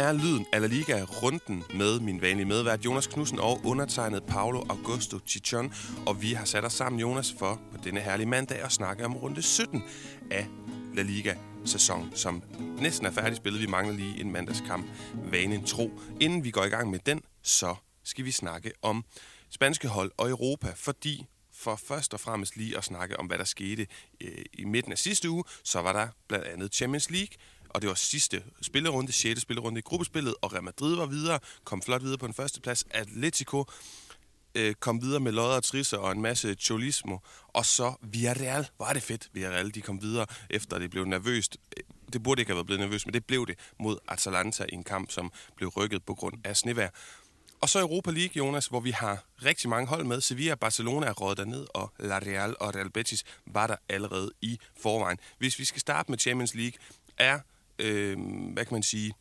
er lyden af La Liga runden med min vanlige medvært Jonas Knudsen og undertegnet Paolo Augusto Chichon. Og vi har sat os sammen, Jonas, for på denne herlige mandag at snakke om runde 17 af La Liga sæson, som næsten er færdig spillet. Vi mangler lige en mandagskamp, vanen tro. Inden vi går i gang med den, så skal vi snakke om spanske hold og Europa, fordi for først og fremmest lige at snakke om, hvad der skete øh, i midten af sidste uge, så var der blandt andet Champions League, og det var sidste spillerunde, 6. spillerunde i gruppespillet, og Real Madrid var videre, kom flot videre på en førsteplads. Atletico øh, kom videre med lodder og trisser og en masse cholismo. Og så Villarreal, Var det fedt, Villarreal, de kom videre, efter det blev nervøst. Øh, det burde ikke have været blevet nervøst, men det blev det mod Atalanta i en kamp, som blev rykket på grund af snevær. Og så Europa League, Jonas, hvor vi har rigtig mange hold med. Sevilla og Barcelona er rådet derned, og La Real og Real Betis var der allerede i forvejen. Hvis vi skal starte med Champions League, er øh, hvad kan man sige,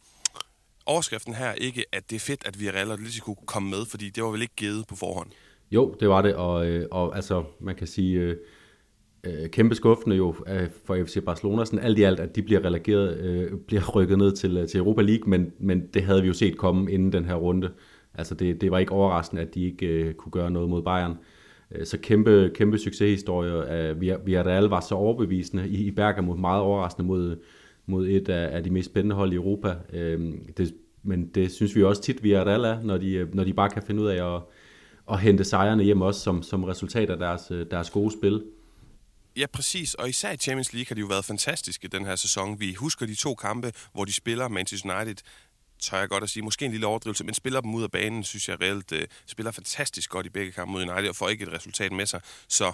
overskriften her ikke, at det er fedt, at Villarreal og Atletico kunne komme med, fordi det var vel ikke givet på forhånd? Jo, det var det, og, øh, og altså, man kan sige, øh, øh kæmpe skuffende jo øh, for FC Barcelona, sådan alt i alt, at de bliver relegeret, øh, bliver rykket ned til, til Europa League, men, men det havde vi jo set komme inden den her runde. Altså det, det var ikke overraskende, at de ikke øh, kunne gøre noget mod Bayern. Så kæmpe, kæmpe succeshistorie. Villarreal var så overbevisende i, i Bergamo, meget overraskende mod, mod et af, af de mest spændende hold i Europa. Øh, det, men det synes vi også tit, vi er der, når de, øh, når de bare kan finde ud af at, at hente sejrene hjem også som, som resultat af deres, øh, deres gode spil. Ja, præcis. Og især i Champions League har de jo været fantastiske den her sæson. Vi husker de to kampe, hvor de spiller Manchester United tør jeg godt at sige, måske en lille overdrivelse, men spiller dem ud af banen, synes jeg reelt, Øh, spiller fantastisk godt i begge kampe mod United, og får ikke et resultat med sig. Så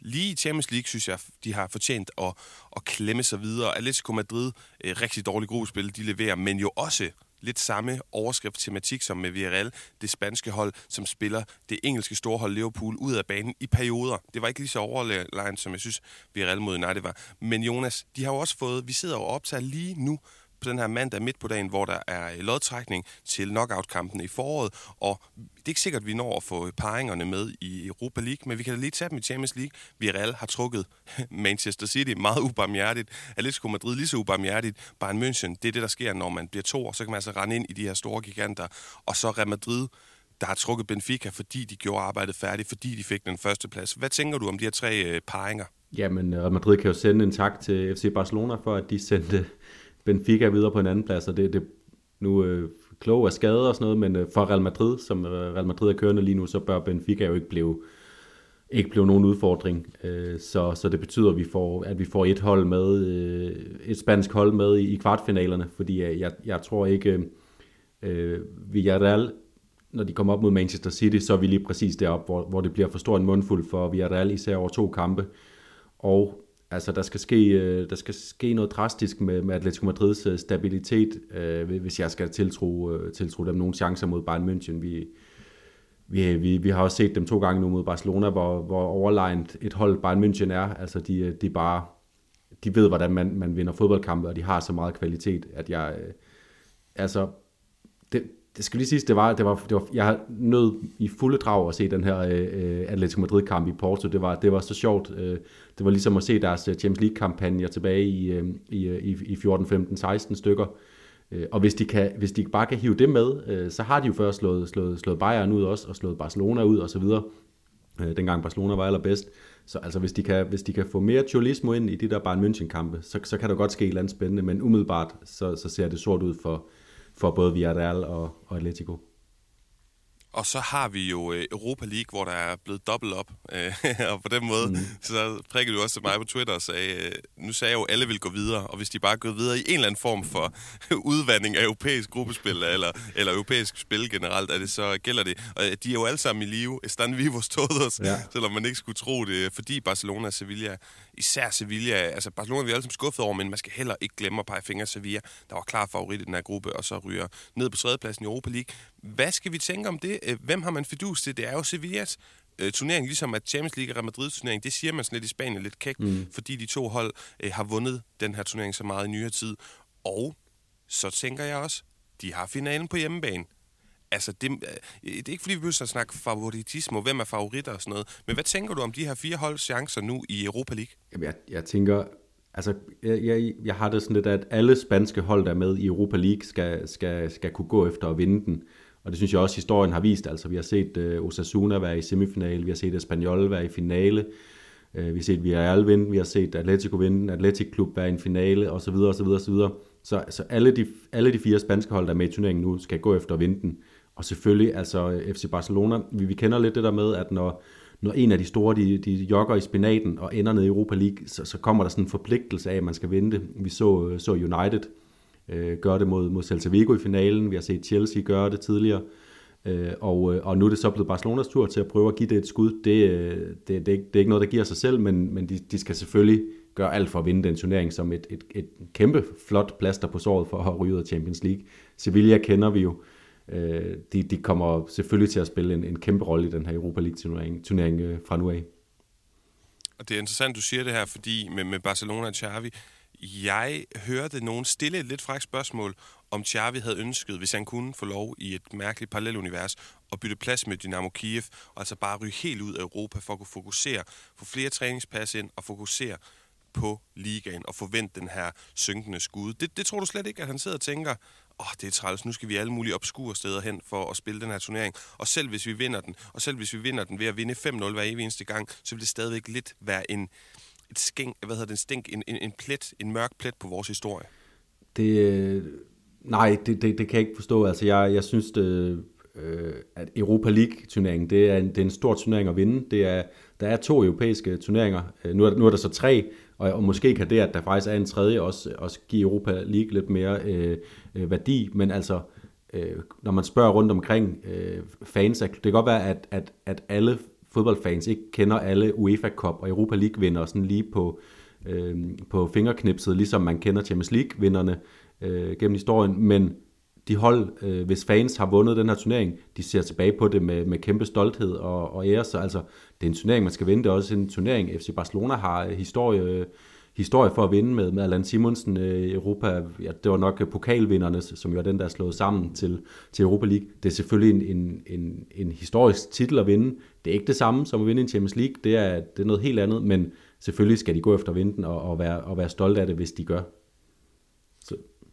lige i Champions League, synes jeg, de har fortjent at, at klemme sig videre. Atletico Madrid, øh, rigtig dårlig gruppespil, de leverer, men jo også lidt samme overskrift tematik som med Villarreal, det spanske hold, som spiller det engelske storhold Liverpool ud af banen i perioder. Det var ikke lige så overlegnet, som jeg synes, Villarreal mod United var. Men Jonas, de har jo også fået, vi sidder jo optager lige nu på den her mandag midt på dagen, hvor der er øh, lodtrækning til knockout-kampen i foråret, og det er ikke sikkert, at vi når at få øh, paringerne med i Europa League, men vi kan da lige tage dem i Champions League. Villarreal har trukket Manchester City meget ubarmhjertigt, Atletico Madrid lige så ubarmhjertigt, Bayern München, det er det, der sker, når man bliver to, og så kan man altså rende ind i de her store giganter, og så Real Madrid, der har trukket Benfica, fordi de gjorde arbejdet færdigt, fordi de fik den første plads. Hvad tænker du om de her tre øh, paringer? Jamen, Real Madrid kan jo sende en tak til FC Barcelona for, at de sendte Benfica videre på en anden plads, og det, det nu øh, klog er skadet og sådan noget, men øh, for Real Madrid, som øh, Real Madrid er kørende lige nu, så bør Benfica jo ikke blive ikke blive nogen udfordring. Øh, så, så det betyder, at vi får, at vi får et hold med, øh, et spansk hold med i, i kvartfinalerne, fordi jeg, jeg, jeg tror ikke, øh, Villarreal, når de kommer op mod Manchester City, så er vi lige præcis deroppe, hvor, hvor det bliver for stor en mundfuld for Villarreal, især over to kampe. Og Altså, der skal ske, øh, der skal ske noget drastisk med, med Atletico Madrids øh, stabilitet, øh, hvis jeg skal tiltro, øh, tiltro dem nogle chancer mod Bayern München. Vi, vi, vi, vi har også set dem to gange nu mod Barcelona, hvor, hvor overlegnet et hold Bayern München er. Altså, de, øh, de bare de ved, hvordan man, man vinder fodboldkampe, og de har så meget kvalitet, at jeg... Øh, altså, det, det skal lige siges, det var, det var, det var, jeg har nød i fulde drag at se den her øh, øh Atletico Madrid-kamp i Porto. Det var, det var så sjovt. Øh, det var ligesom at se deres øh, Champions League-kampagner tilbage i, øh, i, øh, i, i 14, 15, 16 stykker. Øh, og hvis de, kan, hvis de bare kan hive det med, øh, så har de jo først slået, slået, slået Bayern ud også, og slået Barcelona ud og så videre. Øh, dengang Barcelona var allerbedst. Så altså, hvis de, kan, hvis de kan få mere cholismo ind i de der Bayern München-kampe, så, så kan der godt ske et eller andet spændende, men umiddelbart så, så ser det sort ud for, for både Villarreal og, og Atletico. Og så har vi jo øh, Europa League, hvor der er blevet dobbelt op. Øh, og på den måde, mm. så prikkede du også til mig på Twitter og sagde, øh, nu sagde jeg jo, at alle vil gå videre. Og hvis de bare går videre i en eller anden form for udvandring af europæisk gruppespil, eller, eller europæisk spil generelt, er det så gælder det. Og de er jo alle sammen i live. Estan vivos todos, ja. selvom man ikke skulle tro det. Fordi Barcelona og Sevilla, især Sevilla, altså Barcelona er vi alle sammen skuffet over, men man skal heller ikke glemme at pege fingre Sevilla, der var klar favorit i den her gruppe, og så ryger ned på tredjepladsen i Europa League. Hvad skal vi tænke om det? Øh, hvem har man fidus til? Det er jo Sevillas øh, turnering, ligesom at Champions League og Real Madrid turnering, det siger man sådan lidt i Spanien lidt kægt, mm. fordi de to hold øh, har vundet den her turnering så meget i nyere tid. Og så tænker jeg også, de har finalen på hjemmebane. Altså, det, øh, det er ikke fordi, vi behøver at snakke favoritisme, hvem er favoritter og sådan noget. Men hvad tænker du om de her fire holds chancer nu i Europa League? Jamen, jeg, jeg tænker, Altså, jeg, jeg, jeg har det sådan lidt, at alle spanske hold, der er med i Europa League, skal, skal, skal kunne gå efter at vinde den. Og det synes jeg også, historien har vist. Altså, vi har set uh, Osasuna være i semifinale, vi har set Espanyol være i finale, uh, vi har set Villarreal vinde, vi har set Atletico vinde, Atletic Klub være i en finale, osv. osv., osv. Så, så alle, de, alle de fire spanske hold, der er med i turneringen nu, skal gå efter at vinde den. Og selvfølgelig, altså FC Barcelona, vi, vi kender lidt det der med, at når, når en af de store, de, de jogger i spinaten og ender ned i Europa League, så, så kommer der sådan en forpligtelse af, at man skal vinde det. Vi så, øh, så United øh, gøre det mod, mod Celta Vigo i finalen, vi har set Chelsea gøre det tidligere, øh, og, øh, og nu er det så blevet Barcelonas tur til at prøve at give det et skud. Det, øh, det, det, det, er, ikke noget, der giver sig selv, men, men de, de skal selvfølgelig gøre alt for at vinde den turnering som et, et, et kæmpe flot plaster på såret for at ryge ud af Champions League. Sevilla kender vi jo, øh, de, de kommer selvfølgelig til at spille en, en kæmpe rolle i den her Europa League-turnering turnering, øh, fra nu af. Og det er interessant, du siger det her, fordi med, med Barcelona og Xavi, jeg hørte nogen stille et lidt frækt spørgsmål, om Xavi havde ønsket, hvis han kunne få lov i et mærkeligt parallelunivers, at bytte plads med Dynamo Kiev, og altså bare ryge helt ud af Europa for at kunne fokusere, få flere træningspas ind og fokusere på ligaen og forvente den her synkende skud. Det, det tror du slet ikke, at han sidder og tænker, åh, oh, det er træls, nu skal vi alle mulige obskure steder hen for at spille den her turnering. Og selv hvis vi vinder den, og selv hvis vi vinder den ved at vinde 5-0 hver eneste gang, så vil det stadigvæk lidt være en, et skænk, hvad hedder det, en stink, en, en, en plet, en mørk plet på vores historie. Det, øh, nej, det, det, det kan jeg ikke forstå. Altså, jeg, jeg synes, det, øh, at Europa League-turneringen, det er, en, det er en stor turnering at vinde. Det er, der er to europæiske turneringer. Øh, nu er, nu er der så tre, og, og måske kan det, at der faktisk er en tredje, også, også give Europa League lidt mere øh, øh værdi. Men altså, øh, når man spørger rundt omkring øh, fans, det kan godt være, at, at, at alle fodboldfans ikke kender alle UEFA Cup og Europa League vinder sådan lige på, øh, på fingerknipset, ligesom man kender Champions League vinderne øh, gennem historien, men de hold, øh, hvis fans har vundet den her turnering, de ser tilbage på det med, med kæmpe stolthed og, og ære, så altså, det er en turnering, man skal vinde, det er også en turnering, FC Barcelona har historie, historie for at vinde med, med Allan Simonsen øh, i Europa, ja, det var nok øh, pokalvinderne, som jo er den, der er slået sammen til, til Europa League. Det er selvfølgelig en, en, en, en historisk titel at vinde. Det er ikke det samme som at vinde en Champions League, det er, det er noget helt andet, men selvfølgelig skal de gå efter at vinde den og, og, være, og være stolte af det, hvis de gør.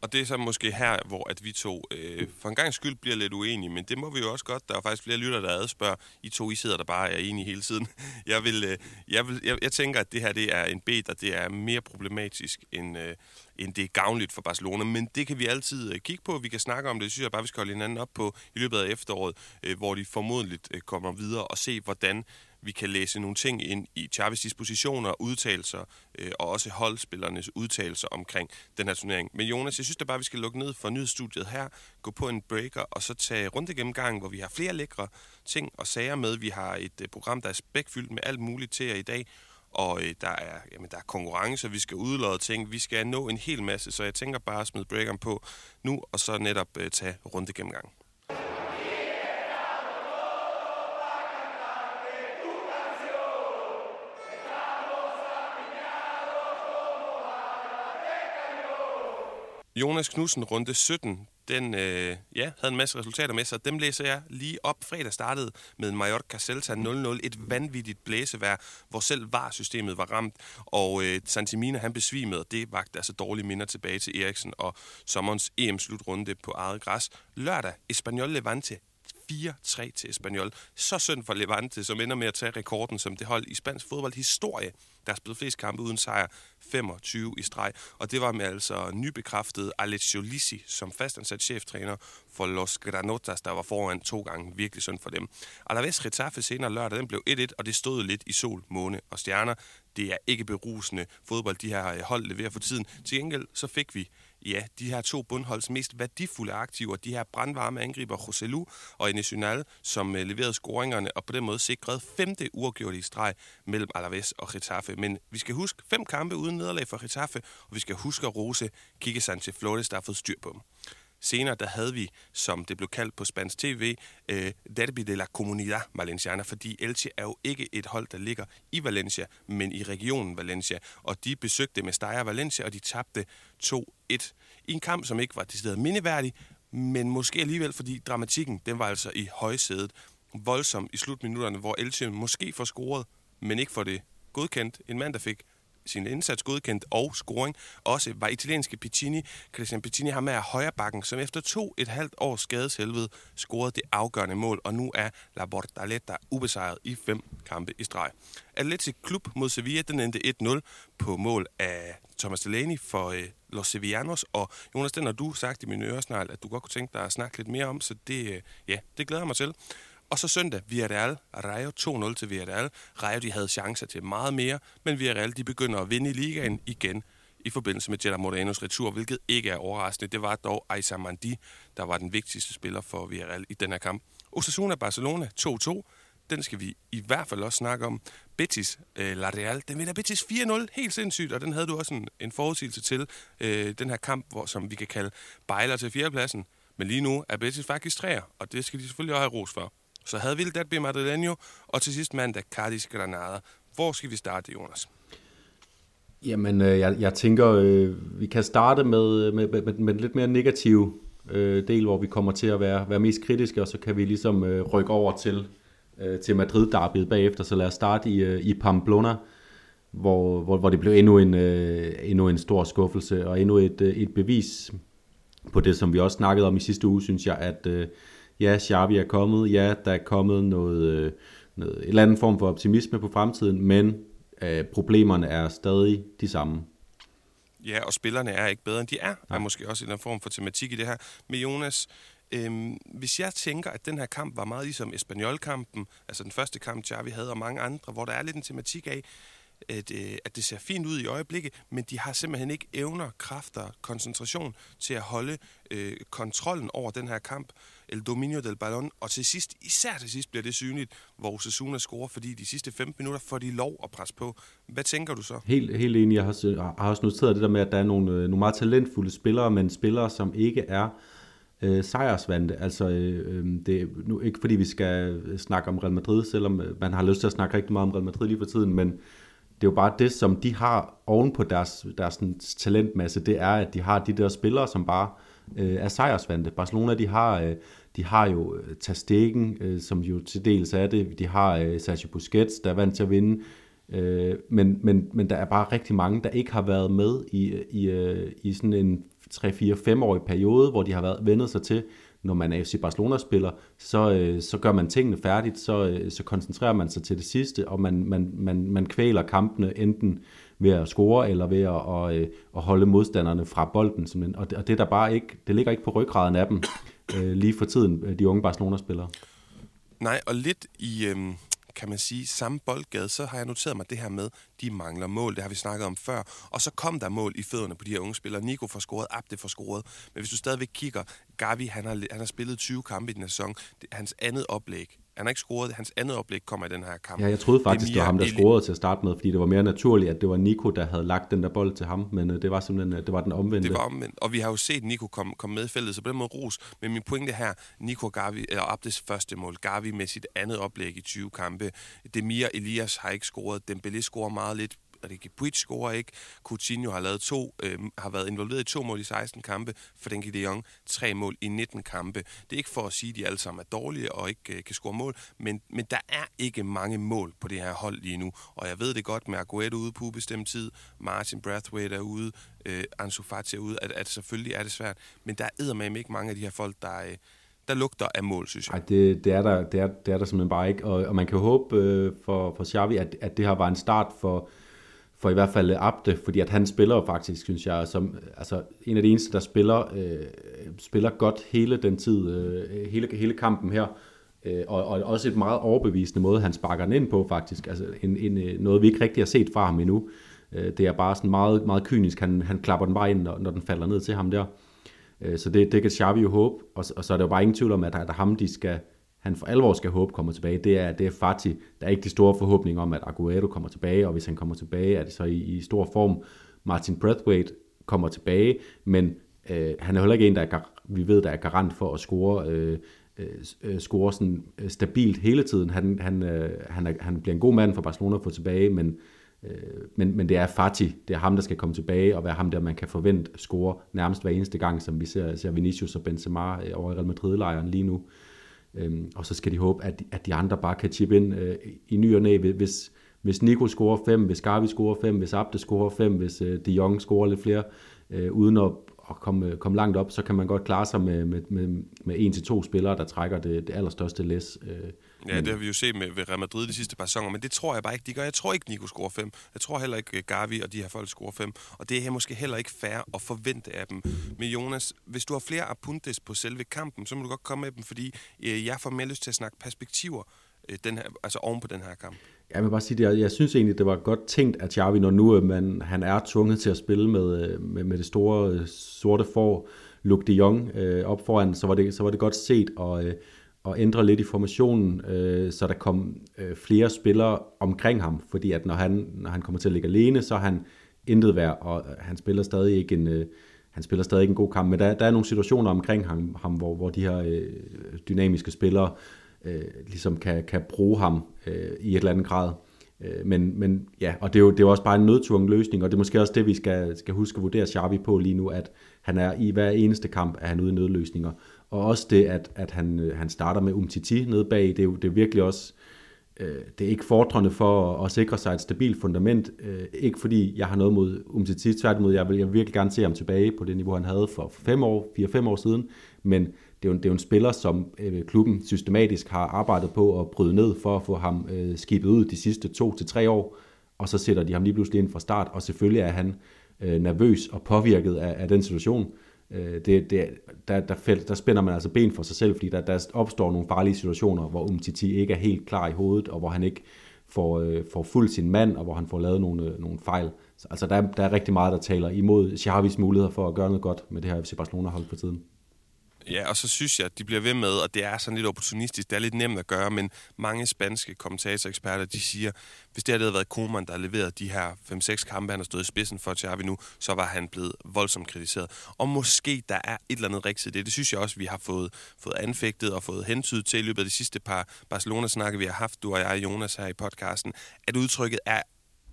Og det er så måske her, hvor at vi to øh, for en gang skyld bliver lidt uenige, men det må vi jo også godt. Der er faktisk flere lytter, der adspørger. I to, I sidder der bare er enige hele tiden. Jeg, vil, øh, jeg, vil, jeg, jeg tænker, at det her det er en bet, og det er mere problematisk, end, øh, end det er gavnligt for Barcelona. Men det kan vi altid øh, kigge på. Vi kan snakke om det. Det synes jeg bare, vi skal holde hinanden op på i løbet af efteråret, øh, hvor de formodentligt øh, kommer videre og se, hvordan vi kan læse nogle ting ind i Chavis dispositioner, udtalelser øh, og også holdspillernes udtalelser omkring den her turnering. Men Jonas, jeg synes da bare, vi skal lukke ned for nyhedsstudiet her, gå på en breaker og så tage rundt gennemgangen, hvor vi har flere lækre ting og sager med. Vi har et øh, program, der er spækfyldt med alt muligt til jer i dag, og øh, der, er, jamen, der er konkurrence, vi skal udlade ting, vi skal nå en hel masse, så jeg tænker bare at smide breakeren på nu, og så netop øh, tage rundt gennemgangen. Jonas Knudsen, runde 17, den øh, ja, havde en masse resultater med sig. Dem læser jeg lige op. Fredag startede med en Mallorca Celta 0-0. Et vanvittigt blæsevejr, hvor selv VAR-systemet var ramt. Og øh, Santimina, han besvimede, det vagte altså dårlige minder tilbage til Eriksen og sommerens EM-slutrunde på eget græs. Lørdag, Espanyol Levante 4-3 til Espanyol. Så synd for Levante, som ender med at tage rekorden som det hold i spansk fodboldhistorie der har spillet flest kampe uden sejr, 25 i streg. Og det var med altså nybekræftet Alessio Lisi som fastansat cheftræner for Los Granotas, der var foran to gange. Virkelig synd for dem. Alaves Getafe senere lørdag, den blev 1-1, og det stod lidt i sol, måne og stjerner. Det er ikke berusende fodbold, de her øh, hold leverer for tiden. Til gengæld så fik vi ja, de her to bundholds mest værdifulde aktiver, de her brandvarme angriber Roselu og Nacional, som øh, leverede scoringerne og på den måde sikrede femte uafgjorte i streg mellem Alaves og Getafe. Men vi skal huske fem kampe uden nederlag for Getafe, og vi skal huske at rose Kike Sanchez Flores, der har fået styr på dem. Senere der havde vi, som det blev kaldt på spansk tv, øh, Derby de la Comunidad Valenciana, fordi Elche er jo ikke et hold, der ligger i Valencia, men i regionen Valencia. Og de besøgte Mestalla Valencia, og de tabte 2-1 i en kamp, som ikke var decideret mindeværdig, men måske alligevel, fordi dramatikken, den var altså i højsædet. Voldsom i slutminutterne, hvor Elche måske får scoret, men ikke får det godkendt. En mand, der fik sin indsats godkendt og scoring. Også var italienske Piccini, Christian Piccini, ham er højre bakken, som efter to et halvt års skadeshelvede scorede det afgørende mål, og nu er La Bordaletta ubesejret i fem kampe i streg. Atletic Klub mod Sevilla, den endte 1-0 på mål af Thomas Delaney for øh, Los Sevillanos, og Jonas, den har du sagt i min øresnegl, at du godt kunne tænke dig at snakke lidt mere om, så det, øh, ja, det glæder jeg mig til. Og så søndag, Villarreal, Rayo 2-0 til Villarreal. Rayo, de havde chancer til meget mere, men Villarreal, de begynder at vinde i ligaen igen i forbindelse med Jella Morenos retur, hvilket ikke er overraskende. Det var dog Aisa Mandi, der var den vigtigste spiller for Villarreal i den her kamp. Osasuna Barcelona 2-2. Den skal vi i hvert fald også snakke om. Betis, øh, La Real, den vinder Betis 4-0, helt sindssygt, og den havde du også en, en forudsigelse til, øh, den her kamp, hvor, som vi kan kalde bejler til fjerdepladsen. Men lige nu er Betis faktisk træer, og det skal de selvfølgelig også have ros for. Så havde vi Derby Madrileño, og til sidst mandag Cardis Granada. Hvor skal vi starte, Jonas? Jamen, øh, jeg, jeg tænker, øh, vi kan starte med, med, med, med lidt mere negativ øh, del, hvor vi kommer til at være, være mest kritiske, og så kan vi ligesom øh, rykke over til, øh, til Madrid-derbyet bagefter. Så lad os starte i, øh, i Pamplona, hvor, hvor, hvor det blev endnu en, øh, endnu en stor skuffelse, og endnu et, øh, et bevis på det, som vi også snakkede om i sidste uge, synes jeg, at øh, ja, Xavi er kommet, ja, der er kommet noget, øh, noget, en eller anden form for optimisme på fremtiden, men øh, problemerne er stadig de samme. Ja, og spillerne er ikke bedre, end de er. Der er måske også en eller anden form for tematik i det her. Men Jonas, øhm, hvis jeg tænker, at den her kamp var meget ligesom Espanyol-kampen, altså den første kamp, Xavi havde, og mange andre, hvor der er lidt en tematik af, at, øh, at det ser fint ud i øjeblikket, men de har simpelthen ikke evner, kræfter, koncentration til at holde øh, kontrollen over den her kamp. El dominio del ballon, og til sidst, især til sidst, bliver det synligt, hvor Osasuna scorer, fordi de sidste 15 minutter får de lov at presse på. Hvad tænker du så? Helt, helt enig. Jeg har, jeg har også noteret det der med, at der er nogle, øh, nogle meget talentfulde spillere, men spillere, som ikke er øh, sejrsvante. Altså, øh, øh det er nu ikke fordi vi skal øh, snakke om Real Madrid, selvom man har lyst til at snakke rigtig meget om Real Madrid lige for tiden, men det er jo bare det, som de har oven på deres, deres talentmasse, det er, at de har de der spillere, som bare øh, Øh, er sejrsvante. Barcelona, de har, øh, de har jo øh, Tastegen, øh, som jo til dels er det. De har øh, Sergio Busquets, der er vant til at vinde. Øh, men, men, men der er bare rigtig mange, der ikke har været med i, i, øh, i sådan en 3-4-5-årig periode, hvor de har været vendet sig til, når man er FC Barcelona-spiller, så, øh, så gør man tingene færdigt, så, øh, så koncentrerer man sig til det sidste, og man, man, man, man kvæler kampene enten ved at score eller ved at, og, øh, at holde modstanderne fra bolden. Simpelthen. Og det, og det, der bare ikke, det ligger ikke på ryggraden af dem øh, lige for tiden, øh, de unge Barcelona-spillere. Nej, og lidt i, øh, kan man sige, samme boldgade, så har jeg noteret mig det her med, de mangler mål. Det har vi snakket om før. Og så kom der mål i fødderne på de her unge spillere. Nico får scoret, Abde får scoret. Men hvis du stadigvæk kigger, Gavi, han har, han har spillet 20 kampe i den sæson. Det, hans andet oplæg han har ikke scoret. Hans andet oplæg kommer i den her kamp. Ja, jeg troede faktisk, det, det var ham, der scorede til at starte med, fordi det var mere naturligt, at det var Nico, der havde lagt den der bold til ham, men øh, det var simpelthen øh, det var den omvendte. Det var omvendt, og vi har jo set Nico komme kom med i feltet, så på den måde ros. Men min pointe her, Nico Gavi, eller Abdes første mål, Gavi med sit andet oplæg i 20 kampe. Demir Elias har ikke scoret, Dembélé scorer meget lidt, Ricky Puig scorer ikke. Coutinho har, lavet to, øh, har været involveret i to mål i 16 kampe. Frenkie de Jong tre mål i 19 kampe. Det er ikke for at sige, at de alle sammen er dårlige og ikke øh, kan score mål, men, men der er ikke mange mål på det her hold lige nu. Og jeg ved det godt med Aguero ude på ubestemt tid, Martin Brathwaite er ude, øh, Ansu Fati er ude, at, at selvfølgelig er det svært, men der er med ikke mange af de her folk, der, øh, der lugter af mål, synes jeg. Ej, det, det, er der, det, er, det er der simpelthen bare ikke. Og, og man kan håbe øh, for, for Xavi, at, at det her var en start for, for i hvert fald Abde, fordi at han spiller jo faktisk, synes jeg, som altså, en af de eneste, der spiller, øh, spiller godt hele den tid, øh, hele, hele kampen her, øh, og, og også et meget overbevisende måde, han sparker den ind på faktisk, altså en, en, øh, noget vi ikke rigtig har set fra ham endnu. Øh, det er bare sådan meget, meget kynisk, han, han klapper den bare ind, når, når den falder ned til ham der. Øh, så det, det kan Xavi jo håbe, og, og så er der jo bare ingen tvivl om, at, at ham, de skal, han for alvor skal håbe kommer tilbage, det er, det er Fati. Der er ikke de store forhåbninger om, at Aguero kommer tilbage, og hvis han kommer tilbage, er det så i, i stor form. Martin Brathwaite kommer tilbage, men øh, han er heller ikke en, der er, vi ved, der er garant for at score, øh, øh, score sådan øh, stabilt hele tiden. Han, han, øh, han, er, han bliver en god mand for Barcelona at få tilbage, men, øh, men, men det er Fati, det er ham, der skal komme tilbage, og være ham, der man kan forvente score nærmest hver eneste gang, som vi ser, ser Vinicius og Benzema øh, over i Real Madrid-lejren lige nu. Øhm, og så skal de håbe, at, at de andre bare kan chippe ind øh, i ny og næ, hvis, hvis Nico scorer 5, hvis Gavi scorer 5, hvis Abde scorer 5, hvis øh, De Jong scorer lidt flere, øh, uden at, at komme, øh, komme langt op, så kan man godt klare sig med, med, med, med en til to spillere, der trækker det, det allerstørste læs. Øh, Ja, det har vi jo set med ved Real Madrid de sidste par sæsoner, men det tror jeg bare ikke, de gør. Jeg tror ikke, Nico scorer 5. Jeg tror heller ikke, øh, Gavi og de her folk scorer 5. Og det er måske heller ikke fair at forvente af dem. Men Jonas, hvis du har flere apuntes på selve kampen, så må du godt komme med dem, fordi øh, jeg får mere lyst til at snakke perspektiver øh, den her, altså oven på den her kamp. Jeg vil bare sige, at jeg, jeg synes egentlig, det var godt tænkt af Xavi, når nu man, han er tvunget til at spille med, med, med det store sorte for Luke de Jong øh, op foran, så var, det, så var det godt set, og øh, at ændre lidt i formationen, øh, så der kom øh, flere spillere omkring ham, fordi at når han, når han kommer til at ligge alene, så er han intet værd, og øh, han spiller stadig ikke en, øh, han spiller stadig ikke en god kamp, men der, der er nogle situationer omkring ham, ham hvor, hvor de her øh, dynamiske spillere øh, ligesom kan, kan bruge ham øh, i et eller andet grad. Øh, men, men ja, og det er, jo, det er jo også bare en nødtvungen løsning, og det er måske også det, vi skal, skal huske at vurdere Xavi på lige nu, at han er i hver eneste kamp, er han ude i nødløsninger. Og også det, at, at han, øh, han starter med Umtiti nede bag, det er jo det er virkelig også, øh, det er ikke fordrende for at, at sikre sig et stabilt fundament. Øh, ikke fordi jeg har noget mod Umtiti, tværtimod, jeg vil, jeg vil virkelig gerne se ham tilbage på det niveau, han havde for fem år, fire-fem år siden, men det er, jo, det er jo en spiller, som øh, klubben systematisk har arbejdet på at bryde ned for at få ham øh, skibet ud de sidste to til tre år, og så sætter de ham lige pludselig ind fra start, og selvfølgelig er han øh, nervøs og påvirket af, af den situation. Øh, det, det, der, der, fæld, der spænder man altså ben for sig selv, fordi der, der opstår nogle farlige situationer, hvor Umtiti ikke er helt klar i hovedet, og hvor han ikke får, øh, får fuldt sin mand, og hvor han får lavet nogle, øh, nogle fejl. Så, altså der, der er rigtig meget, der taler imod Xavis muligheder for at gøre noget godt med det her FC Barcelona-hold for tiden. Ja, og så synes jeg, at de bliver ved med, og det er sådan lidt opportunistisk, det er lidt nemt at gøre, men mange spanske kommentatoreksperter, de siger, hvis det havde været Koeman, der leverede de her 5-6 kampe, han har stået i spidsen for Xavi nu, så var han blevet voldsomt kritiseret. Og måske der er et eller andet rigtigt i det. Det synes jeg også, vi har fået, fået anfægtet og fået hentydet til i løbet af de sidste par Barcelona-snakke, vi har haft, du og jeg, Jonas, her i podcasten, at udtrykket er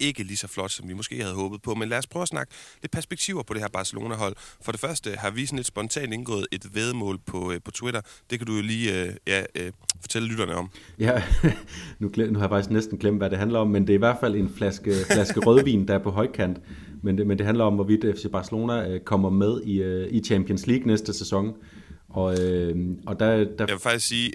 ikke lige så flot, som vi måske havde håbet på. Men lad os prøve at snakke lidt perspektiver på det her Barcelona-hold. For det første har vi sådan lidt spontant indgået et vedmål på, øh, på Twitter. Det kan du jo lige øh, ja, øh, fortælle lytterne om. Ja, nu, nu har jeg faktisk næsten glemt, hvad det handler om, men det er i hvert fald en flaske, flaske rødvin, der er på højkant. Men det, men det handler om, hvorvidt FC Barcelona øh, kommer med i, øh, i Champions League næste sæson. Og, øh, og der, der... Jeg vil faktisk sige,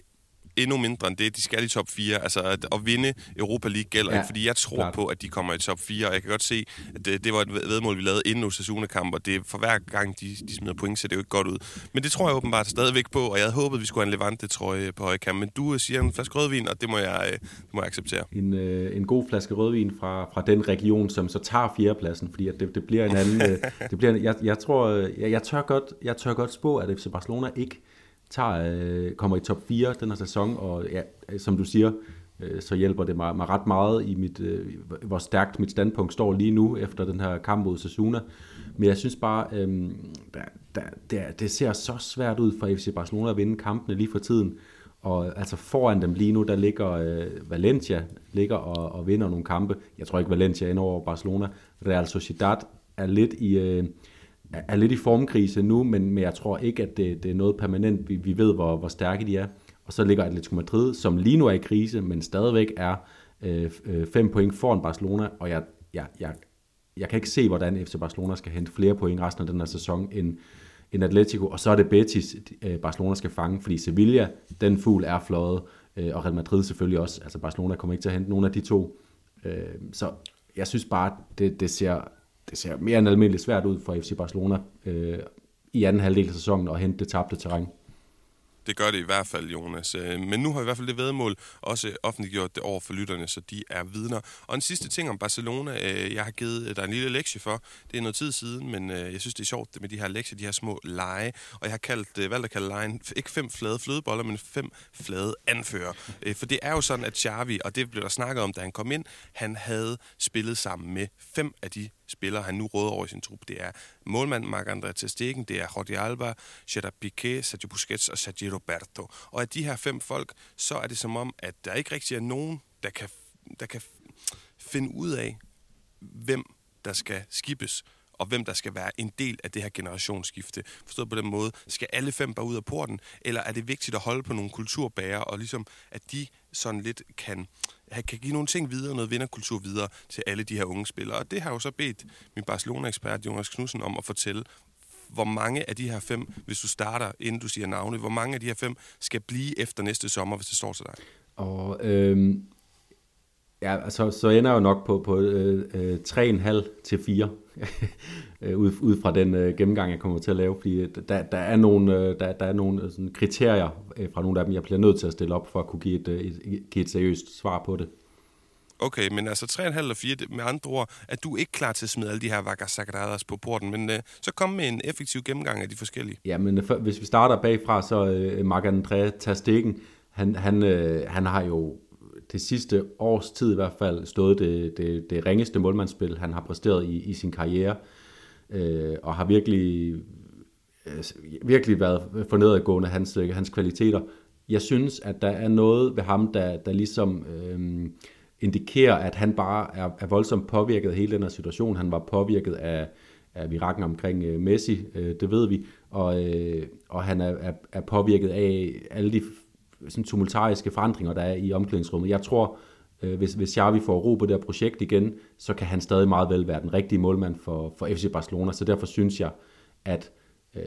endnu mindre end det. De skal i top 4. Altså, at, at vinde Europa League gælder ja, ikke, fordi jeg tror klart. på, at de kommer i top 4, og jeg kan godt se, at det, det var et vedmål, vi lavede inden Osasuna-kamp, og det for hver gang, de, de smider point, så det jo ikke godt ud. Men det tror jeg åbenbart stadigvæk på, og jeg havde håbet, vi skulle have en Levante-trøje på højkamp. Men du siger en flaske rødvin, og det må jeg, det må jeg acceptere. En, øh, en god flaske rødvin fra, fra den region, som så tager fjerdepladsen, fordi at det, det bliver en anden... øh, det bliver en, jeg, jeg tror, jeg, jeg, tør godt, jeg tør godt spå, at FC Barcelona ikke tager, øh, kommer i top 4 den her sæson, og ja, øh, som du siger, øh, så hjælper det mig, mig ret meget i mit, øh, hvor stærkt mit standpunkt står lige nu efter den her kamp mod Sasuna. Men jeg synes bare, øh, der, der, det, det ser så svært ud for FC Barcelona at vinde kampene lige for tiden. Og altså foran dem lige nu, der ligger øh, Valencia ligger og, og vinder nogle kampe. Jeg tror ikke, Valencia ender over Barcelona. Real Sociedad er lidt i... Øh, er lidt i formkrise nu, men, men jeg tror ikke, at det, det er noget permanent. Vi, vi ved, hvor, hvor stærke de er. Og så ligger Atletico Madrid, som lige nu er i krise, men stadigvæk er øh, øh, fem point foran Barcelona, og jeg, jeg, jeg, jeg kan ikke se, hvordan FC Barcelona skal hente flere point resten af den her sæson end, end Atletico, og så er det Betis, øh, Barcelona skal fange, fordi Sevilla, den fugl er fløjet, øh, og Real Madrid selvfølgelig også, altså Barcelona kommer ikke til at hente nogen af de to, øh, så jeg synes bare, det, det ser det ser mere end almindeligt svært ud for FC Barcelona øh, i anden halvdel af sæsonen at hente det tabte terræn. Det gør det i hvert fald, Jonas. Øh, men nu har vi i hvert fald det vedmål også offentliggjort det over for lytterne, så de er vidner. Og en sidste ting om Barcelona, øh, jeg har givet øh, dig en lille lektie for. Det er noget tid siden, men jeg synes, det er sjovt med de her lektier, de her små lege. Og jeg har kaldt, valgt at kalde lejen ikke fem flade flødeboller, men fem flade anfører. For det er jo sådan, at Xavi, og det blev der snakket om, da han kom ind, han havde spillet sammen med fem af de spillere, han nu råder over i sin trup. Det er målmand Marc-André Ter Stegen, det er Jordi Alba, Gerard Piqué, Sergio Busquets og Sergio Roberto. Og af de her fem folk, så er det som om, at der ikke rigtig er nogen, der kan, der kan finde ud af, hvem der skal skibes og hvem der skal være en del af det her generationsskifte. Forstået på den måde, skal alle fem bare ud af porten, eller er det vigtigt at holde på nogle kulturbærer, og ligesom at de sådan lidt kan kan give nogle ting videre, noget vinderkultur videre til alle de her unge spillere. Og det har jo så bedt min Barcelona-ekspert Jonas Knudsen om at fortælle, hvor mange af de her fem, hvis du starter, inden du siger navne, hvor mange af de her fem skal blive efter næste sommer, hvis det står til dig? Og øhm, ja, altså, så ender jeg jo nok på, på øh, øh, 3,5 til 4, ud, ud fra den øh, gennemgang, jeg kommer til at lave, fordi der, der er nogle, øh, der, der er nogle øh, sådan, kriterier øh, fra nogle af dem, jeg bliver nødt til at stille op for at kunne give et, øh, et, give et seriøst svar på det. Okay, men altså 3,5 eller 4, med andre ord, at du ikke klar til at smide alle de her Vagasakadadas på porten, men uh, så kom med en effektiv gennemgang af de forskellige. Ja, men hvis vi starter bagfra, så uh, Marc-André Terstegen, han, han, uh, han har jo det sidste års tid i hvert fald stået det, det, det ringeste målmandsspil, han har præsteret i, i sin karriere, øh, og har virkelig, øh, virkelig været for nedadgående hans, øh, hans kvaliteter. Jeg synes, at der er noget ved ham, der, der ligesom... øh, indikerer, at han bare er, er voldsomt påvirket af hele den her situation. Han var påvirket af, af virakken omkring øh, Messi, øh, det ved vi, og, øh, og han er, er, er påvirket af alle de sådan, tumultariske forandringer, der er i omklædningsrummet. Jeg tror, uh, hvis, hvis Xavi får ro på det her projekt igen, så kan han stadig meget vel være den rigtige målmand for, for FC Barcelona, så derfor synes jeg, at uh,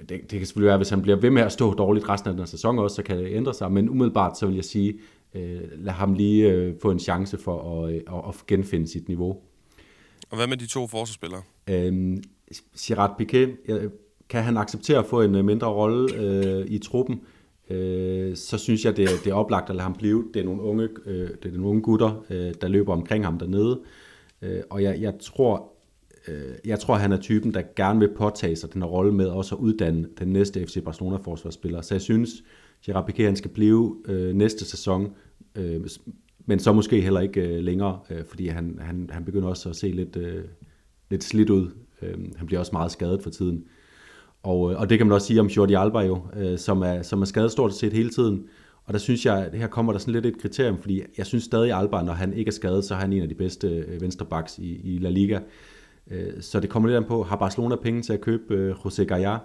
det, det kan selvfølgelig være, hvis han bliver ved med at stå dårligt resten af den sæson også, så kan det ændre sig, men umiddelbart så vil jeg sige, øh, lad ham lige øh, få en chance for at, øh, at genfinde sit niveau. Og hvad med de to forsvarsspillere? Øh, Gerard Piqué, kan han acceptere at få en øh, mindre rolle øh, i truppen, øh, så synes jeg, det det er oplagt at lade ham blive. Det er nogle unge, øh, det er nogle unge gutter, øh, der løber omkring ham dernede. Øh, og jeg, jeg tror, øh, jeg tror, han er typen, der gerne vil påtage sig den her rolle med også at uddanne den næste FC Barcelona forsvarsspiller. Så jeg synes, Gerard Piqué han skal blive øh, næste sæson, øh, men så måske heller ikke øh, længere, øh, fordi han, han, han begynder også at se lidt, øh, lidt slidt ud. Øh, han bliver også meget skadet for tiden. Og, øh, og det kan man også sige om Jordi Alba jo, øh, som, er, som er skadet stort set hele tiden. Og der synes jeg, at her kommer der sådan lidt et kriterium, fordi jeg synes stadig Alba, når han ikke er skadet, så er han en af de bedste øh, venstrebacks i, i La Liga. Øh, så det kommer lidt an på, har Barcelona penge til at købe José Gaya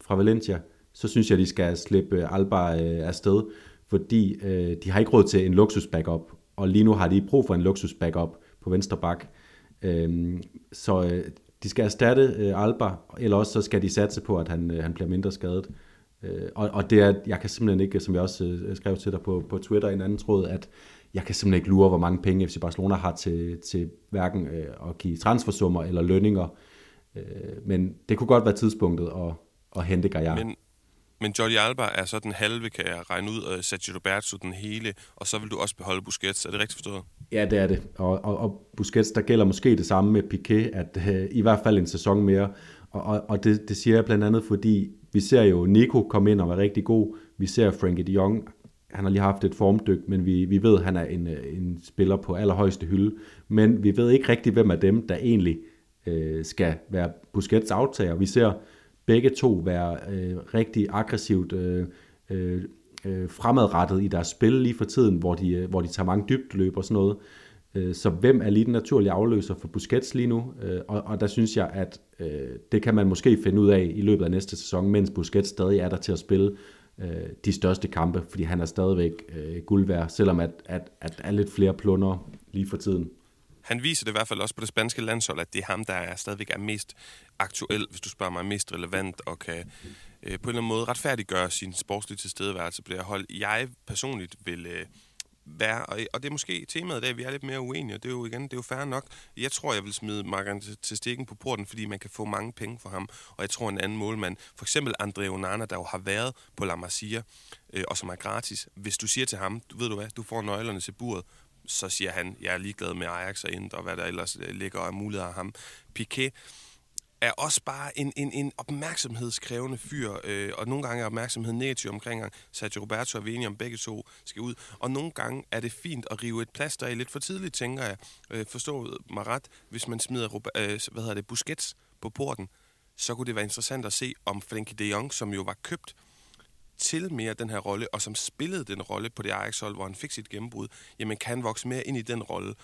fra Valencia? så synes jeg, de skal slippe Alba afsted, fordi de har ikke råd til en luksus backup, og lige nu har de brug for en luksus backup på venstre bak. Øhm, så de skal erstatte øh, Alba, eller også så skal de satse på, at han, øh, han bliver mindre skadet. Øh, og, og det er, jeg kan simpelthen ikke, som jeg også øh, skrev til dig på, på Twitter i en anden tråd, at jeg kan simpelthen ikke lure, hvor mange penge FC Barcelona har til, til hverken øh, at give transfersummer eller lønninger. Øh, men det kunne godt være tidspunktet at, at hente Gaia. Men, men Jordi Alba er så den halve, kan jeg regne ud, og Sergio Roberto den hele, og så vil du også beholde Busquets. Er det rigtigt forstået? Ja, det er det. Og, og, og Busquets, der gælder måske det samme med Piqué, at øh, i hvert fald en sæson mere. Og, og, og det, det siger jeg blandt andet, fordi vi ser jo Nico komme ind og være rigtig god. Vi ser Frankie de Jong, han har lige haft et formdyk, men vi, vi ved, at han er en, øh, en spiller på allerhøjeste hylde. Men vi ved ikke rigtig, hvem af dem, der egentlig øh, skal være Busquets aftager. Vi ser begge to være øh, rigtig aggressivt øh, øh, øh, fremadrettet i deres spil lige for tiden, hvor de, øh, hvor de tager mange dybdeløb og sådan noget. Øh, så hvem er lige den naturlige afløser for Busquets lige nu? Øh, og, og der synes jeg, at øh, det kan man måske finde ud af i løbet af næste sæson, mens Busquets stadig er der til at spille øh, de største kampe, fordi han er stadigvæk øh, guld værd, selvom at, at, at er lidt flere plunder lige for tiden han viser det i hvert fald også på det spanske landshold, at det er ham, der er stadigvæk er mest aktuel, hvis du spørger mig, mest relevant og kan øh, på en eller anden måde retfærdiggøre sin sportslige tilstedeværelse på det her hold. Jeg personligt vil øh, være, og, og det er måske temaet i dag, vi er lidt mere uenige, og det er jo igen, det er jo fair nok. Jeg tror, jeg vil smide Marken til, stikken på porten, fordi man kan få mange penge for ham, og jeg tror en anden målmand, for eksempel Andre Onana, der jo har været på La Masia, øh, og som er gratis. Hvis du siger til ham, du ved du hvad, du får nøglerne til buret, så siger han, jeg er ligeglad med Ajax og Inter, og hvad der ellers øh, ligger af muligheder af ham. Piqué er også bare en, en, en opmærksomhedskrævende fyr, øh, og nogle gange er opmærksomheden negativ omkring ham. Sergio Roberto og vi om, begge to skal ud. Og nogle gange er det fint at rive et plaster af lidt for tidligt, tænker jeg. Øh, forstå mig ret, hvis man smider øh, hvad hedder det, Busquets på porten, så kunne det være interessant at se, om Frenkie de Jong, som jo var købt til mere den her rolle, og som spillede den rolle på det Ajax-hold, hvor han fik sit gennembrud, jamen kan han vokse mere ind i den rolle.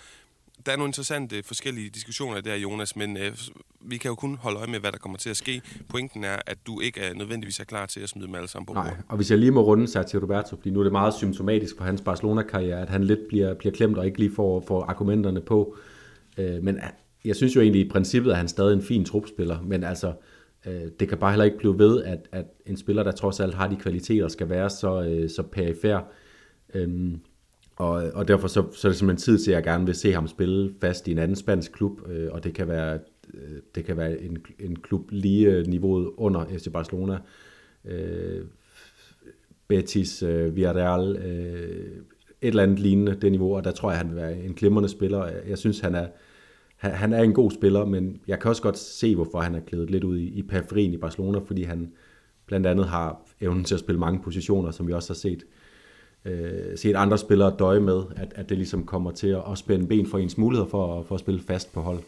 der er nogle interessante forskellige diskussioner der, Jonas, men øh, vi kan jo kun holde øje med, hvad der kommer til at ske. Pointen er, at du ikke er nødvendigvis er klar til at smide dem alle sammen på Nej, og hvis jeg lige må runde sig til Roberto, fordi nu er det meget symptomatisk for hans Barcelona-karriere, at han lidt bliver, bliver klemt og ikke lige får, får argumenterne på. Øh, men øh, jeg synes jo egentlig i princippet, at han stadig er en fin trupspiller, men altså, øh, det kan bare heller ikke blive ved, at, at en spiller, der trods alt har de kvaliteter, skal være så, øh, så perifær. Øhm, og, og derfor så, så er det simpelthen tid til, at jeg gerne vil se ham spille fast i en anden spansk klub, øh, og det kan være, øh, det kan være en, en klub lige øh, niveauet under FC Barcelona. Øh, Betis, øh, Villarreal, øh, et eller andet lignende det niveau, og der tror jeg, han vil være en glimrende spiller. Jeg synes, han er, han, han er en god spiller, men jeg kan også godt se, hvorfor han er klædet lidt ud i, i periferien i Barcelona, fordi han blandt andet har evnen til at spille mange positioner, som vi også har set øh, set andre spillere døje med, at, at det ligesom kommer til at, at spænde ben for ens muligheder for, for at spille fast på hold.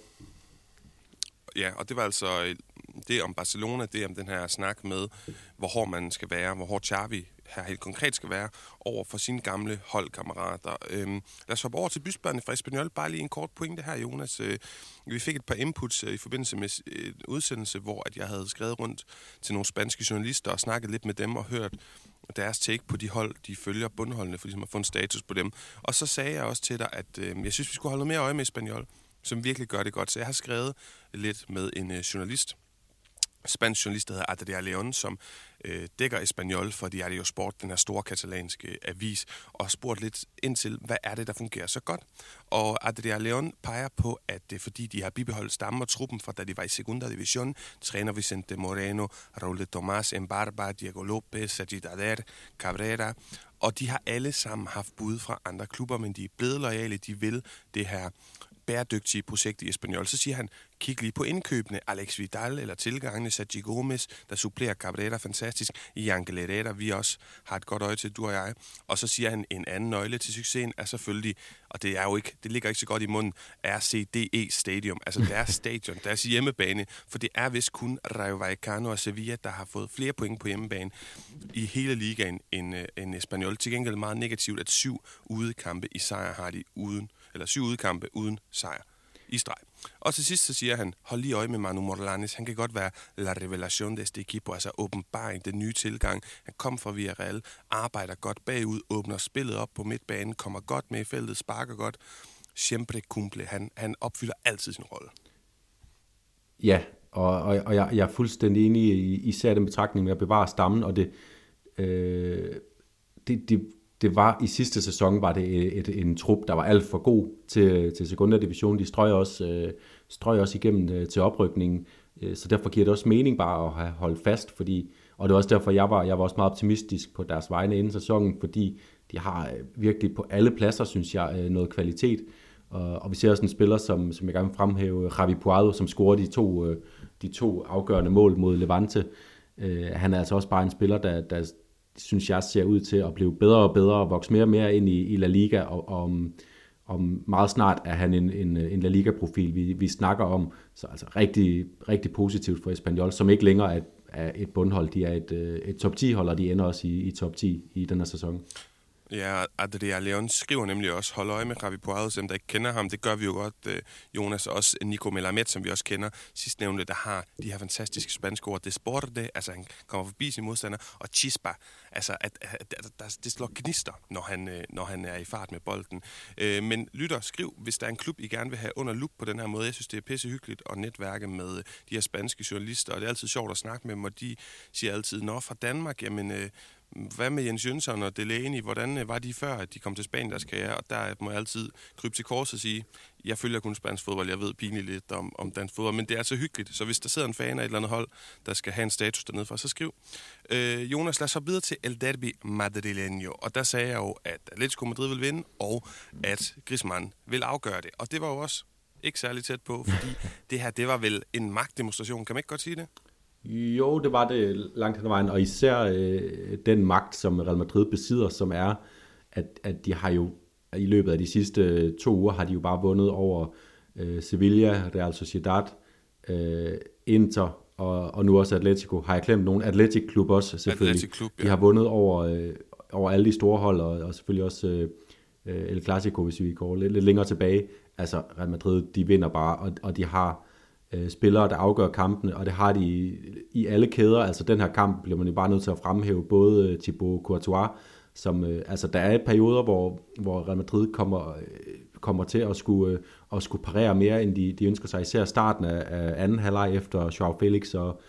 Ja, og det var altså øh, det om Barcelona, det om den her snak med, hvor hård man skal være, hvor hård Xavi her helt konkret skal være over for sine gamle holdkammerater. Øhm, lad os hoppe over til bysbørnene fra Espanol. Bare lige en kort pointe her, Jonas. Øh, vi fik et par inputs øh, i forbindelse med en udsendelse, hvor at jeg havde skrevet rundt til nogle spanske journalister og snakket lidt med dem og hørt deres take på de hold, de følger bundholdene, for ligesom at få en status på dem. Og så sagde jeg også til dig, at øh, jeg synes, vi skulle holde noget mere øje med Espanol, som virkelig gør det godt. Så jeg har skrevet lidt med en øh, journalist, spansk journalist, der hedder Adrià León, som øh, dækker Espanol for Diario Sport, den her store katalanske avis, og spurgt lidt ind til, hvad er det, der fungerer så godt. Og Adrià León peger på, at det er fordi, de har bibeholdt stammen og truppen fra da de var i Segunda Division, træner Vicente Moreno, Raul de Tomás, Embarba, Diego López, Sajid Dader, Cabrera, og de har alle sammen haft bud fra andre klubber, men de er blevet lojale, de vil det her bæredygtige projekt i Espanyol, så siger han, kig lige på indkøbene. Alex Vidal eller tilgangene, Sergi Gomez, der supplerer Cabrera fantastisk. I Herrera, vi også har et godt øje til, du og jeg. Og så siger han, en anden nøgle til succesen er selvfølgelig, og det er jo ikke, det ligger ikke så godt i munden, RCDE Stadium, altså deres stadion, deres hjemmebane, for det er vist kun Rayo Vallecano og Sevilla, der har fået flere point på hjemmebane i hele ligaen end, øh, end Espanyol. Til gengæld meget negativt, at syv udekampe i sejr har de uden eller syv udkampe uden sejr i streg. Og til sidst så siger han, hold lige øje med Manu Morlanes. Han kan godt være la revelación de este equipo, altså åbenbaring, den nye tilgang. Han kom fra Villarreal, arbejder godt bagud, åbner spillet op på midtbanen, kommer godt med i feltet, sparker godt. Siempre cumple. Han, han opfylder altid sin rolle. Ja, og, og, og jeg, jeg er fuldstændig enig i især den betragtning med at bevare stammen, og det, øh, det, det, det var i sidste sæson var det et, et, en trup, der var alt for god til, til sekundær division. De strøg også, øh, strøg også igennem øh, til oprykningen, øh, så derfor giver det også mening bare at have holdt fast, fordi, og det er også derfor, jeg var, jeg var også meget optimistisk på deres vegne inden sæsonen, fordi de har øh, virkelig på alle pladser, synes jeg, øh, noget kvalitet. Og, og vi ser også en spiller, som, som jeg gerne vil fremhæve, Javi Puado, som scorede de to, øh, de to afgørende mål mod Levante. Øh, han er altså også bare en spiller, der, der, synes jeg ser ud til at blive bedre og bedre og vokse mere og mere ind i, i La Liga, og om, om meget snart er han en, en, en La Liga-profil, vi, vi snakker om. Så altså rigtig, rigtig positivt for Espanyol, som ikke længere er, er et bundhold. De er et, øh, et top 10-hold, og de ender også i, i top 10 i den her sæson. Ja, Adria Leon skriver nemlig også, hold øje med Ravi Poirot, som der ikke kender ham. Det gør vi jo godt, øh, Jonas, også Nico Melamed, som vi også kender. Sidst nævnte, der har de her fantastiske spanske ord. Desporte, altså han kommer forbi sin modstander, og Chispa, altså at, at, at, at det slår gnister, når han, øh, når han er i fart med bolden. Øh, men lytter, skriv, hvis der er en klub, I gerne vil have under lup på den her måde. Jeg synes, det er pisse hyggeligt at netværke med øh, de her spanske journalister, og det er altid sjovt at snakke med dem, og de siger altid, nå, fra Danmark, jamen, øh, hvad med Jens Jønsson og Delaney? Hvordan øh, var de før, at de kom til Spanien, deres karriere? Og der må jeg altid krybe til kors og sige, jeg følger kun spansk fodbold, jeg ved pinligt lidt om, om dansk fodbold, men det er så hyggeligt. Så hvis der sidder en fan af et eller andet hold, der skal have en status dernede for, så skriv. Øh, Jonas, lad os så videre til El Derby Madrileño. Og der sagde jeg jo, at Atletico Madrid vil vinde, og at Griezmann vil afgøre det. Og det var jo også ikke særlig tæt på, fordi det her, det var vel en magtdemonstration. Kan man ikke godt sige det? Jo, det var det langt hen ad vejen, og især øh, den magt, som Real Madrid besidder, som er, at, at de har jo i løbet af de sidste to uger, har de jo bare vundet over øh, Sevilla, Real Sociedad, øh, Inter og, og nu også Atletico. Har jeg glemt nogen? Atletic Klub også, selvfølgelig. Atletic Klub, ja. De har vundet over, øh, over alle de store hold, og, og selvfølgelig også øh, El Clasico, hvis vi går lidt, lidt længere tilbage. Altså, Real Madrid, de vinder bare, og, og de har øh, spillere, der afgør kampene, og det har de i, i alle kæder. Altså, den her kamp bliver man jo bare nødt til at fremhæve, både øh, Thibaut Courtois, som, øh, altså, der er perioder, hvor, hvor Real Madrid kommer, øh, kommer til at skulle, øh, at skulle parere mere, end de, de ønsker sig, især starten af, af anden halvleg efter Joao Felix og,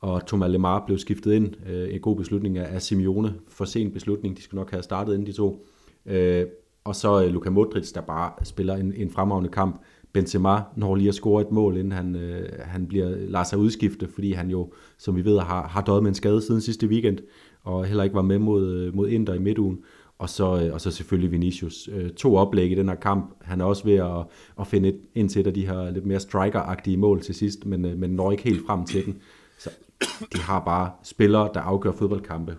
og Thomas Lemar blev skiftet ind. Øh, en god beslutning af, af Simeone. For sen beslutning, de skulle nok have startet inden de to. Øh, og så øh, Luka Modric, der bare spiller en, en fremragende kamp. Benzema når lige at score et mål, inden han, øh, han bliver, lader sig udskifte, fordi han jo, som vi ved, har, har døjet med en skade siden sidste weekend, og heller ikke var med mod, øh, mod Inter i midtugen. Og så, øh, og så selvfølgelig Vinicius. Øh, to oplæg i den her kamp. Han er også ved at, at finde et, ind til et af de her lidt mere striker mål til sidst, men, øh, men når ikke helt frem til den. Så de har bare spillere, der afgør fodboldkampe.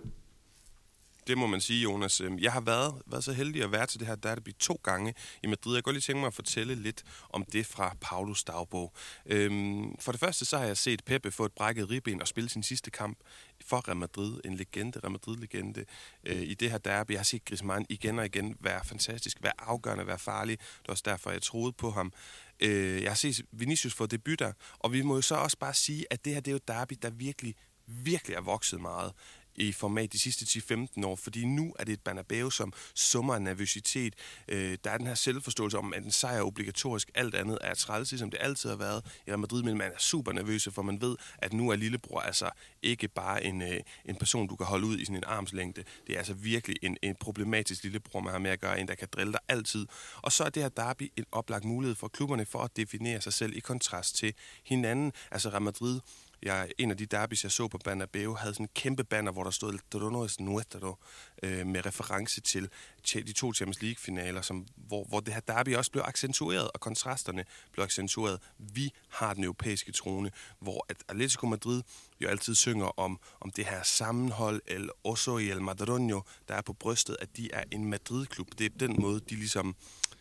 Det må man sige, Jonas. Øhm, jeg har været, været så heldig at være til det her derby to gange i Madrid. Jeg kan godt lige tænke mig at fortælle lidt om det fra Paulus dagbog. Øhm, for det første så har jeg set Pepe få et brækket ribben og spille sin sidste kamp for Real Madrid. En legende, Real Madrid-legende øh, i det her derby. Jeg har set Griezmann igen og igen være fantastisk, være afgørende, være farlig. Det var også derfor, jeg troede på ham. Øh, jeg har set Vinicius få debutter, og vi må jo så også bare sige, at det her det er jo derby, der virkelig virkelig er vokset meget i format de sidste 10-15 år, fordi nu er det et Banabeo, som summer af nervøsitet. Øh, der er den her selvforståelse om, at en sejr er obligatorisk, alt andet er træls, som det altid har været i Real Madrid, men man er super nervøs, for man ved, at nu er lillebror altså ikke bare en, øh, en person, du kan holde ud i sådan en armslængde. Det er altså virkelig en, en problematisk lillebror, man har med at gøre, en, der kan drille dig altid. Og så er det her derby en oplagt mulighed for klubberne for at definere sig selv i kontrast til hinanden. Altså Real Madrid jeg, en af de derbys, jeg så på Banabeo, havde sådan en kæmpe banner, hvor der stod Trono es nuestro, øh, med reference til de to Champions League-finaler, som, hvor, hvor det her derby også blev accentueret, og kontrasterne blev accentueret. Vi har den europæiske trone, hvor at Atletico Madrid jo altid synger om, om det her sammenhold, el oso y el madroño, der er på brystet, at de er en Madrid-klub. Det er den måde, de ligesom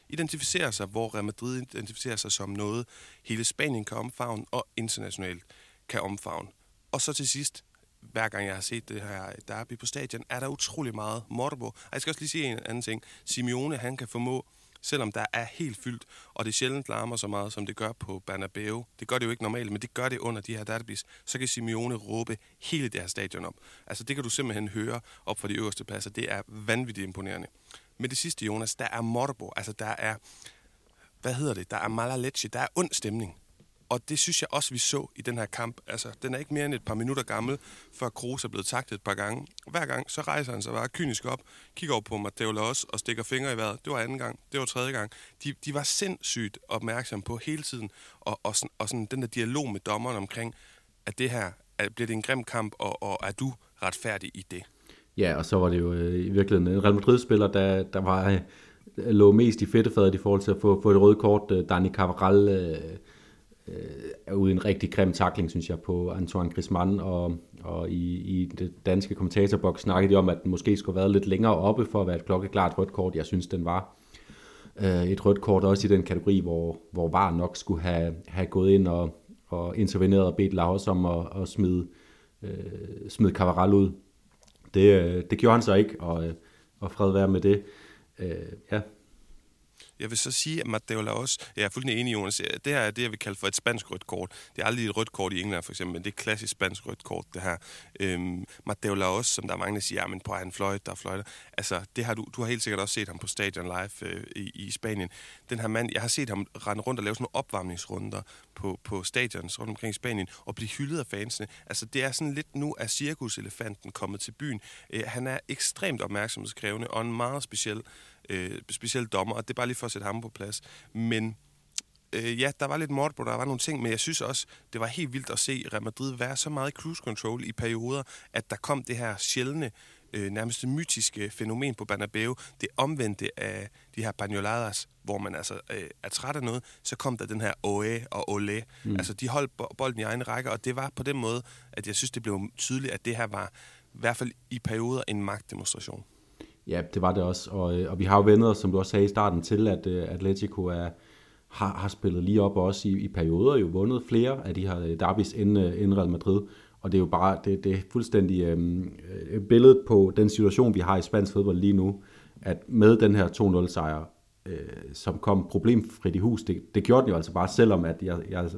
identificerer sig, hvor Real Madrid identificerer sig som noget, hele Spanien kan omfavne, og internationalt kan omfavne. Og så til sidst, hver gang jeg har set det her derby på stadion, er der utrolig meget morbo. Og jeg skal også lige sige en anden ting. Simeone, han kan formå, selvom der er helt fyldt, og det sjældent larmer så meget, som det gør på Bernabeu. Det gør det jo ikke normalt, men det gør det under de her derbys. Så kan Simeone råbe hele det her stadion op. Altså det kan du simpelthen høre op fra de øverste pladser. Det er vanvittigt imponerende. Men det sidste, Jonas, der er morbo. Altså der er, hvad hedder det? Der er malaleche. Der er ond stemning. Og det synes jeg også, vi så i den her kamp. Altså, den er ikke mere end et par minutter gammel, før Kroos er blevet taktet et par gange. Hver gang, så rejser han sig bare kynisk op, kigger over på Matteo Laos og stikker fingre i vejret. Det var anden gang, det var tredje gang. De, de var sindssygt opmærksomme på hele tiden, og, og, sådan, og sådan den der dialog med dommeren omkring, at det her, at bliver det en grim kamp, og, og er du retfærdig i det? Ja, og så var det jo øh, i virkeligheden en Real Madrid-spiller, der, der var, øh, lå mest i fedtefadet i forhold til at få, få et rødt kort. Øh, Dani Cavaral øh, øh, Øh, er ude i en rigtig grim takling, synes jeg, på Antoine Griezmann, og, og i, i det danske kommentatorboks snakkede de om, at den måske skulle have været lidt længere oppe for at være et klokkeklart rødt kort. Jeg synes, den var øh, et rødt kort også i den kategori, hvor, hvor VAR nok skulle have, have gået ind og, og interveneret og bedt Laos om at, at smide, øh, smide Cavaral ud. Det, øh, det gjorde han så ikke, og, øh, og fred være med det. Øh, ja, jeg vil så sige, at Matteo Laos, jeg er fuldstændig enig, Jonas, det her er det, jeg vil kalde for et spansk rødt kort. Det er aldrig et rødt kort i England, for eksempel, men det er klassisk spansk rødt kort, det her. Øhm, Matteo Laos, som der er mange, der siger, ja, men på han fløjt, der er fløjter. Altså, det har du, du har helt sikkert også set ham på stadion live øh, i, i, Spanien. Den her mand, jeg har set ham rende rundt og lave sådan nogle opvarmningsrunder på, på stadions rundt omkring i Spanien, og blive hyldet af fansene. Altså, det er sådan lidt nu, at cirkuselefanten kommet til byen. Øh, han er ekstremt opmærksomhedskrævende, og en meget speciel øh, specielt dommer, og det er bare lige for at sætte ham på plads. Men øh, ja, der var lidt mord på, der var nogle ting, men jeg synes også, det var helt vildt at se Real Madrid være så meget cruise control i perioder, at der kom det her sjældne, øh, nærmest mytiske fænomen på Bernabeu, det omvendte af de her pagnoladas, hvor man altså øh, er træt af noget, så kom der den her oe og ole. Mm. Altså, de holdt bolden i egen række, og det var på den måde, at jeg synes, det blev tydeligt, at det her var i hvert fald i perioder en magtdemonstration. Ja, det var det også. Og, øh, og vi har jo vendet os, som du også sagde i starten, til, at uh, Atletico er, har, har spillet lige op og også i, i perioder jo vundet flere af de her derbis derbys end, end Real Madrid. Og det er jo bare det, det er fuldstændig um, billedet på den situation, vi har i spansk fodbold lige nu, at med den her 2-0 sejr øh, som kom problemfrit i hus. Det, det gjorde den jo altså bare, selvom at jeg, jeg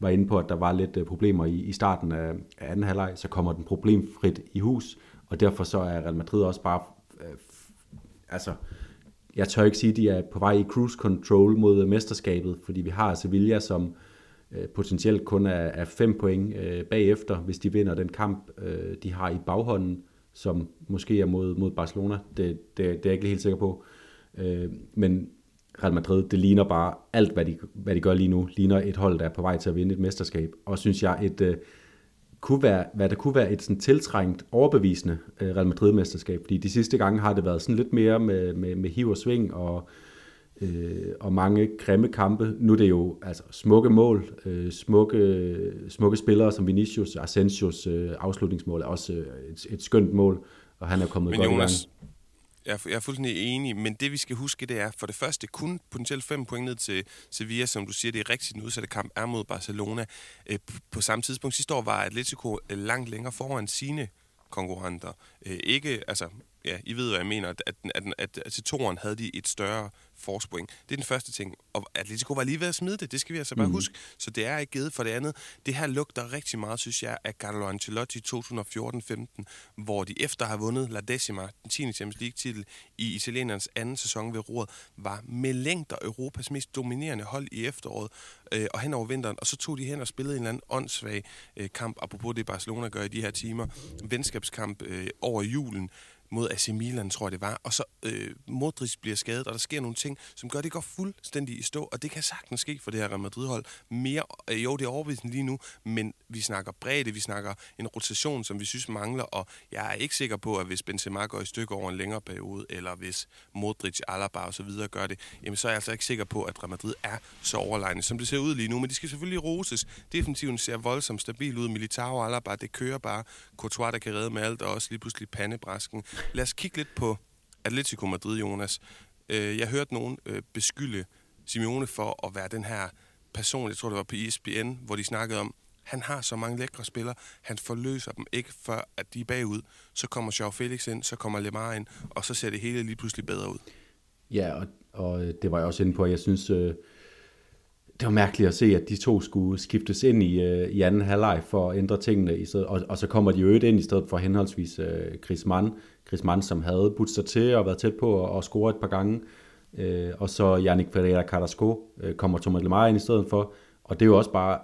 var inde på, at der var lidt øh, problemer i, i starten af, af anden halvleg, så kommer den problemfrit i hus, og derfor så er Real Madrid også bare, øh, altså, jeg tør ikke sige, at de er på vej i cruise control mod mesterskabet, fordi vi har Sevilla, som øh, potentielt kun er, er fem point øh, bagefter, hvis de vinder den kamp, øh, de har i baghånden, som måske er mod, mod Barcelona. Det, det, det er jeg ikke helt sikker på. Øh, men Real Madrid, det ligner bare alt, hvad de, hvad de gør lige nu, ligner et hold, der er på vej til at vinde et mesterskab. Og synes jeg, et, øh, kunne være, hvad der kunne være et sådan tiltrængt, overbevisende øh, Real Madrid-mesterskab. Fordi de sidste gange har det været sådan lidt mere med, med, med hiv og sving og, øh, og mange grimme kampe. Nu er det jo altså, smukke mål, øh, smukke, smukke spillere som Vinicius, Asensios øh, afslutningsmål er også øh, et, et skønt mål, og han er kommet Men godt Jonas, i gang. Jeg er, jeg er fuldstændig enig, men det vi skal huske, det er for det første kun potentielt fem point ned til Sevilla, som du siger, det er rigtigt, den udsatte kamp er mod Barcelona. Øh, på samme tidspunkt sidste år var Atletico øh, langt længere foran sine konkurrenter. Øh, ikke, altså, ja, I ved, hvad jeg mener, at, at, at, at, til toren havde de et større forspring. Det er den første ting. Og Atletico var lige ved at smide det, det skal vi altså bare mm. huske. Så det er ikke givet for det andet. Det her lugter rigtig meget, synes jeg, af Carlo Ancelotti 2014-15, hvor de efter have vundet La Decima, den 10. Champions League-titel, i italienernes anden sæson ved roret, var med længder Europas mest dominerende hold i efteråret øh, og hen over vinteren. Og så tog de hen og spillede en eller anden åndssvag øh, kamp, apropos det Barcelona gør i de her timer, venskabskamp øh, over julen, mod AC Milan, tror jeg det var. Og så øh, Modric bliver skadet, og der sker nogle ting, som gør, at det går fuldstændig i stå. Og det kan sagtens ske for det her Real Madrid-hold. Mere, øh, jo, det er overbevisende lige nu, men vi snakker bredde, vi snakker en rotation, som vi synes mangler, og jeg er ikke sikker på, at hvis Benzema går i stykker over en længere periode, eller hvis Modric, Alaba og så videre gør det, jamen så er jeg altså ikke sikker på, at Real Madrid er så overlegne, som det ser ud lige nu. Men de skal selvfølgelig roses. Defensiven ser voldsomt stabil ud. Militao og Alaba, det kører bare. Courtois, der kan redde med alt, og også lige pludselig pandebræsken. Lad os kigge lidt på Atletico Madrid, Jonas. Øh, jeg hørte nogen øh, beskylde Simeone for at være den her person, jeg tror det var på ESPN, hvor de snakkede om, han har så mange lækre spillere, han forløser dem ikke før, at de er bagud. Så kommer Joao Felix ind, så kommer Lemar ind, og så ser det hele lige pludselig bedre ud. Ja, og, og det var jeg også inde på. Jeg synes, øh, det var mærkeligt at se, at de to skulle skiftes ind i, øh, i anden halvleg for at ændre tingene, i stedet, og, og så kommer de jo ind i stedet for henholdsvis øh, Chris Mann, Chris Mann, som havde budt sig til og været tæt på at, at score et par gange, øh, og så Yannick Ferreira Carrasco øh, kommer Thomas Lemar ind i stedet for, og det er jo også bare,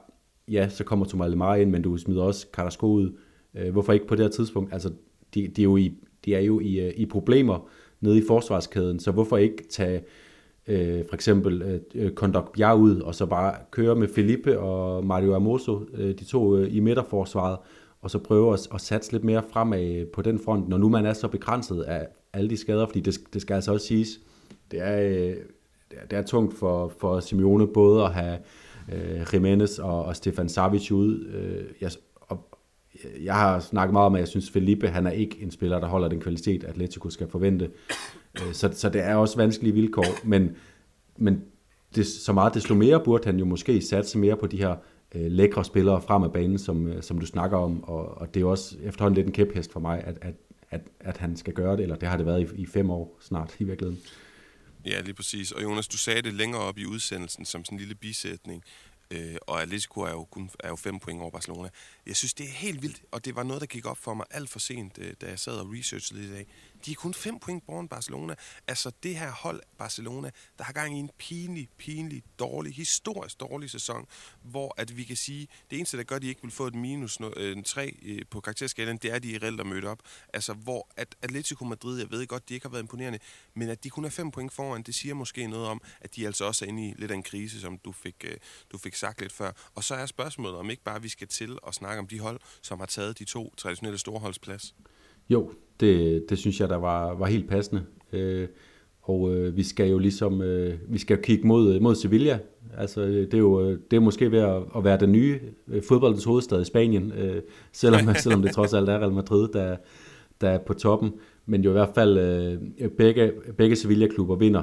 ja, så kommer Thomas Lemar ind, men du smider også Carrasco ud. Øh, hvorfor ikke på det her tidspunkt? Altså, de, de er jo i, de er jo i, øh, i problemer nede i forsvarskæden, så hvorfor ikke tage øh, for eksempel øh, øh Kondok Bjerg ud, og så bare køre med Felipe og Mario Amoso, øh, de to øh, i midterforsvaret, og så prøve at, at satse lidt mere fremad på den front, når nu man er så begrænset af alle de skader, fordi det, det skal altså også siges, det er, øh, det er tungt for, for Simeone både at have øh, Jimenez og, og Stefan Savic ud. Øh, jeg, og, jeg har snakket meget om, at jeg synes, Felipe han er ikke en spiller, der holder den kvalitet, Atletico skal forvente. Øh, så, så det er også vanskelige vilkår, men, men det, så meget desto mere burde han jo måske satse mere på de her øh, lækre spillere frem af banen, som, øh, som du snakker om, og, og det er jo også efterhånden lidt en kæphest for mig, at, at, at, at han skal gøre det, eller det har det været i, i fem år snart i virkeligheden. Ja, lige præcis. Og Jonas, du sagde det længere op i udsendelsen som sådan en lille bisætning, øh, og Atletico er jo kun er jo fem point over Barcelona. Jeg synes, det er helt vildt, og det var noget, der gik op for mig alt for sent, øh, da jeg sad og researchede lidt i dag. De er kun fem point foran Barcelona. Altså det her hold Barcelona, der har gang i en pinlig, pinlig, dårlig, historisk dårlig sæson, hvor at vi kan sige, det eneste, der gør, at de ikke vil få et minus øh, 3 øh, på karakterskalaen, det er, at de er reelt mødt op. Altså hvor at Atletico Madrid, jeg ved godt, de ikke har været imponerende, men at de kun er fem point foran, det siger måske noget om, at de altså også er inde i lidt af en krise, som du fik, øh, du fik sagt lidt før. Og så er spørgsmålet, om ikke bare vi skal til at snakke om de hold, som har taget de to traditionelle storholdsplads. Jo, det, det synes jeg, der var, var helt passende. Øh, og øh, vi skal jo ligesom øh, vi skal kigge mod, mod Sevilla. Altså, det er jo det er måske ved at, at være den nye øh, fodboldens hovedstad i Spanien, øh, selvom, selvom det trods alt er Real Madrid, der, der er på toppen. Men jo i hvert fald øh, begge, begge Sevilla-klubber vinder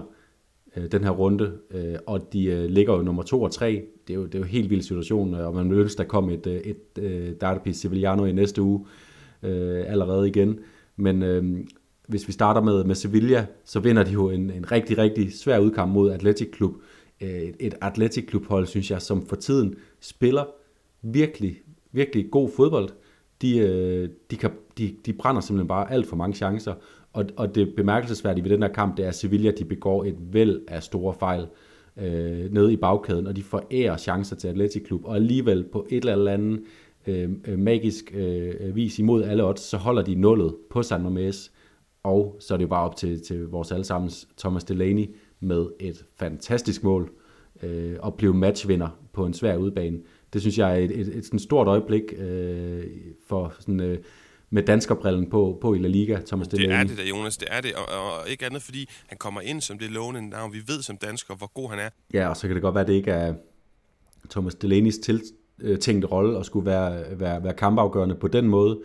øh, den her runde, øh, og de øh, ligger jo nummer to og tre. Det er jo, det er jo en helt vild situation, og man vil ønske, der kom et, et, et Derby Sevillano i næste uge øh, øh, allerede igen. Men øh, hvis vi starter med, med Sevilla, så vinder de jo en, en rigtig, rigtig svær udkamp mod Athletic Club. Øh, et, et Athletic Club-hold, synes jeg, som for tiden spiller virkelig, virkelig god fodbold. De, øh, de, kan, de, de brænder simpelthen bare alt for mange chancer, og, og det bemærkelsesværdige ved den her kamp, det er, at Sevilla de begår et væld af store fejl øh, nede i bagkæden, og de forærer chancer til Athletic Klub, og alligevel på et eller andet øh, øh, magisk øh, vis imod alle odds, så holder de nullet på San Mamés, og så er det jo bare op til, til vores allesammens Thomas Delaney med et fantastisk mål, øh, og blive matchvinder på en svær udbane. Det synes jeg er et, et, et, et stort øjeblik øh, for sådan... Øh, med danskerbrillen på, på i La Liga, Thomas Delaney. Det er det da, Jonas. Det er det, og, og ikke andet, fordi han kommer ind som det lovende navn. Vi ved som danskere, hvor god han er. Ja, og så kan det godt være, at det ikke er Thomas Delaney's Øh, tænkt rolle og skulle være, være, være kampafgørende på den måde.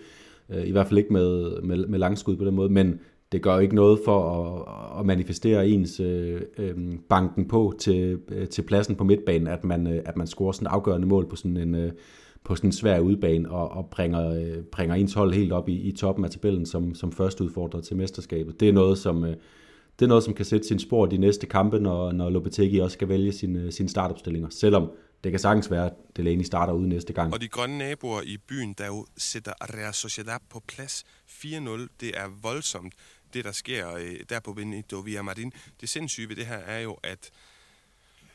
Øh, I hvert fald ikke med, med, med langskud på den måde, men det gør jo ikke noget for at, at manifestere ens øh, øh, banken på til, øh, til pladsen på midtbanen, at man, øh, at man scorer sådan et afgørende mål på sådan en, øh, på sådan en svær udbane og, og bringer, øh, bringer ens hold helt op i, i toppen af tabellen som, som første udfordrer til mesterskabet. Det er noget, som, øh, det er noget, som kan sætte sin spor de næste kampe, når, når Lopetegi også skal vælge sine, øh, sine startopstillinger. Selvom det kan sagtens være, at Delaney starter ude næste gang. Og de grønne naboer i byen, der jo sætter Real Sociedad på plads 4-0, det er voldsomt, det der sker øh, der på Benito Villamarin. Det sindssyge ved det her er jo, at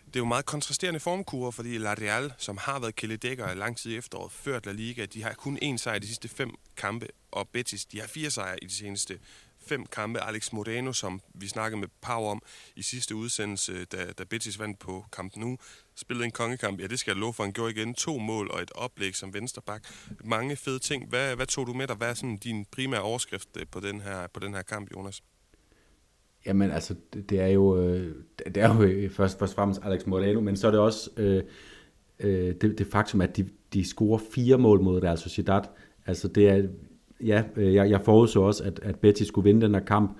det er jo meget kontrasterende formkurver, fordi La Real, som har været kæledækker lang tid i efteråret, ført La Liga, de har kun én sejr i de sidste fem kampe, og Betis, de har fire sejre i de seneste fem kampe. Alex Moreno, som vi snakkede med Pau om i sidste udsendelse, da, da Betis vandt på kampen nu, spillede en kongekamp. Ja, det skal jeg love for. Han gjorde igen to mål og et oplæg som vensterbak. Mange fede ting. Hvad, hvad tog du med dig? Hvad er sådan din primære overskrift øh, på den her, på den her kamp, Jonas? Jamen altså, det, er jo, det er jo øh, øh, først, først og fremmest Alex Moreno, men så er det også øh, det, det faktum, at de, de scorer fire mål mod Real Sociedad. Altså det er, ja, øh, jeg, jeg forudså også, at, at Betis skulle vinde den her kamp,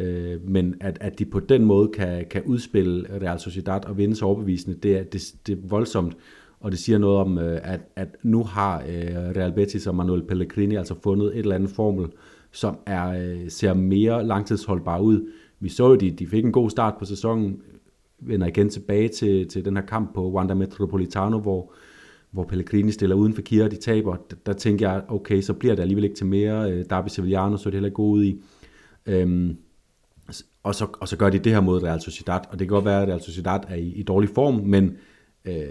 øh, men at, at de på den måde kan, kan udspille Real Sociedad og vinde så overbevisende, det er, det, det er voldsomt, og det siger noget om, øh, at, at nu har øh, Real Betis og Manuel Pellegrini altså fundet et eller andet formel, som er, øh, ser mere langtidsholdbar ud, vi så jo, de, de fik en god start på sæsonen, vender igen tilbage til, til den her kamp på Wanda Metropolitano, hvor, hvor Pellegrini stiller uden for Kira, de taber. Der, der tænker jeg, okay, så bliver det alligevel ikke til mere. Øh, Derby Sevillano så det heller ikke god ud i. Øhm, og, så, og så gør de det her mod Real Sociedad, og det kan godt være, at Real Sociedad er i, i dårlig form, men, øh,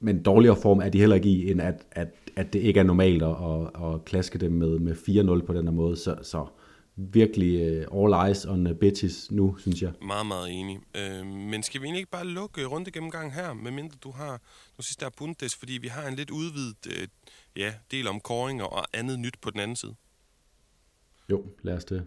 men dårligere form er de heller ikke i, end at, at, at det ikke er normalt at, at, at klaske dem med, med 4-0 på den her måde. Så, så virkelig uh, all eyes on uh, Betis nu, synes jeg. Meget, meget enig. Uh, men skal vi egentlig ikke bare lukke runde gennemgang her, medmindre du har nu sidste der Bundes, fordi vi har en lidt udvidet uh, ja, del om koringer og andet nyt på den anden side. Jo, lad os det.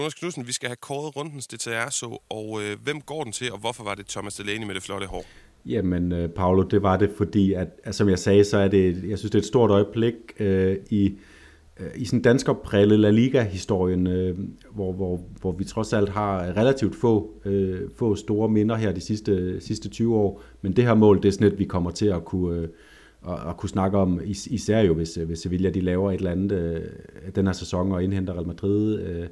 Jonas Knudsen, vi skal have kåret rundens så, og øh, hvem går den til, og hvorfor var det Thomas Delaney med det flotte hår? Jamen, øh, Paolo, det var det, fordi, at, at, som jeg sagde, så er det, jeg synes, det er et stort øjeblik øh, i, øh, i sådan danskerprille La Liga-historien, øh, hvor, hvor, hvor vi trods alt har relativt få, øh, få store minder her de sidste, sidste 20 år, men det her mål, det er sådan et, vi kommer til at kunne... Øh, og, og kunne snakke om, især jo hvis, øh, hvis Sevilla de laver et eller andet øh, den her sæson og indhenter Real Madrid, øh,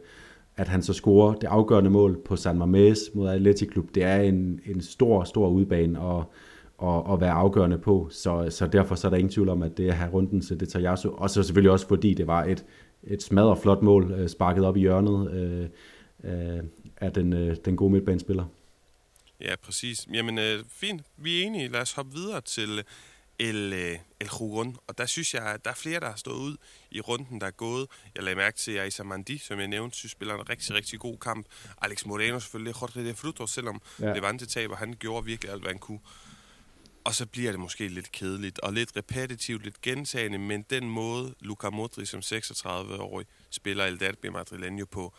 at han så scorer det afgørende mål på San Mamés mod Athletic Klub, det er en, en stor, stor udbane og, og, og være afgørende på. Så, så derfor så er der ingen tvivl om, at det er her runden til det tager Og så selvfølgelig også fordi det var et, et smadret flot mål, øh, sparket op i hjørnet øh, øh, af den, øh, den gode midtbanespiller. Ja, præcis. Jamen, øh, fint. Vi er enige. Lad os hoppe videre til El, øh, El Jugon. Og der synes jeg, at der er flere, der har stået ud i runden, der er gået. Jeg lagde mærke til Aisa Mandi, som jeg nævnte, synes spiller en rigtig, rigtig god kamp. Alex Moreno selvfølgelig, Jorge de Fruto, selvom ja. en taber, han gjorde virkelig alt, hvad han kunne. Og så bliver det måske lidt kedeligt og lidt repetitivt, lidt gentagende, men den måde, Luka Modric som 36-årig spiller El Derby Madrileño på,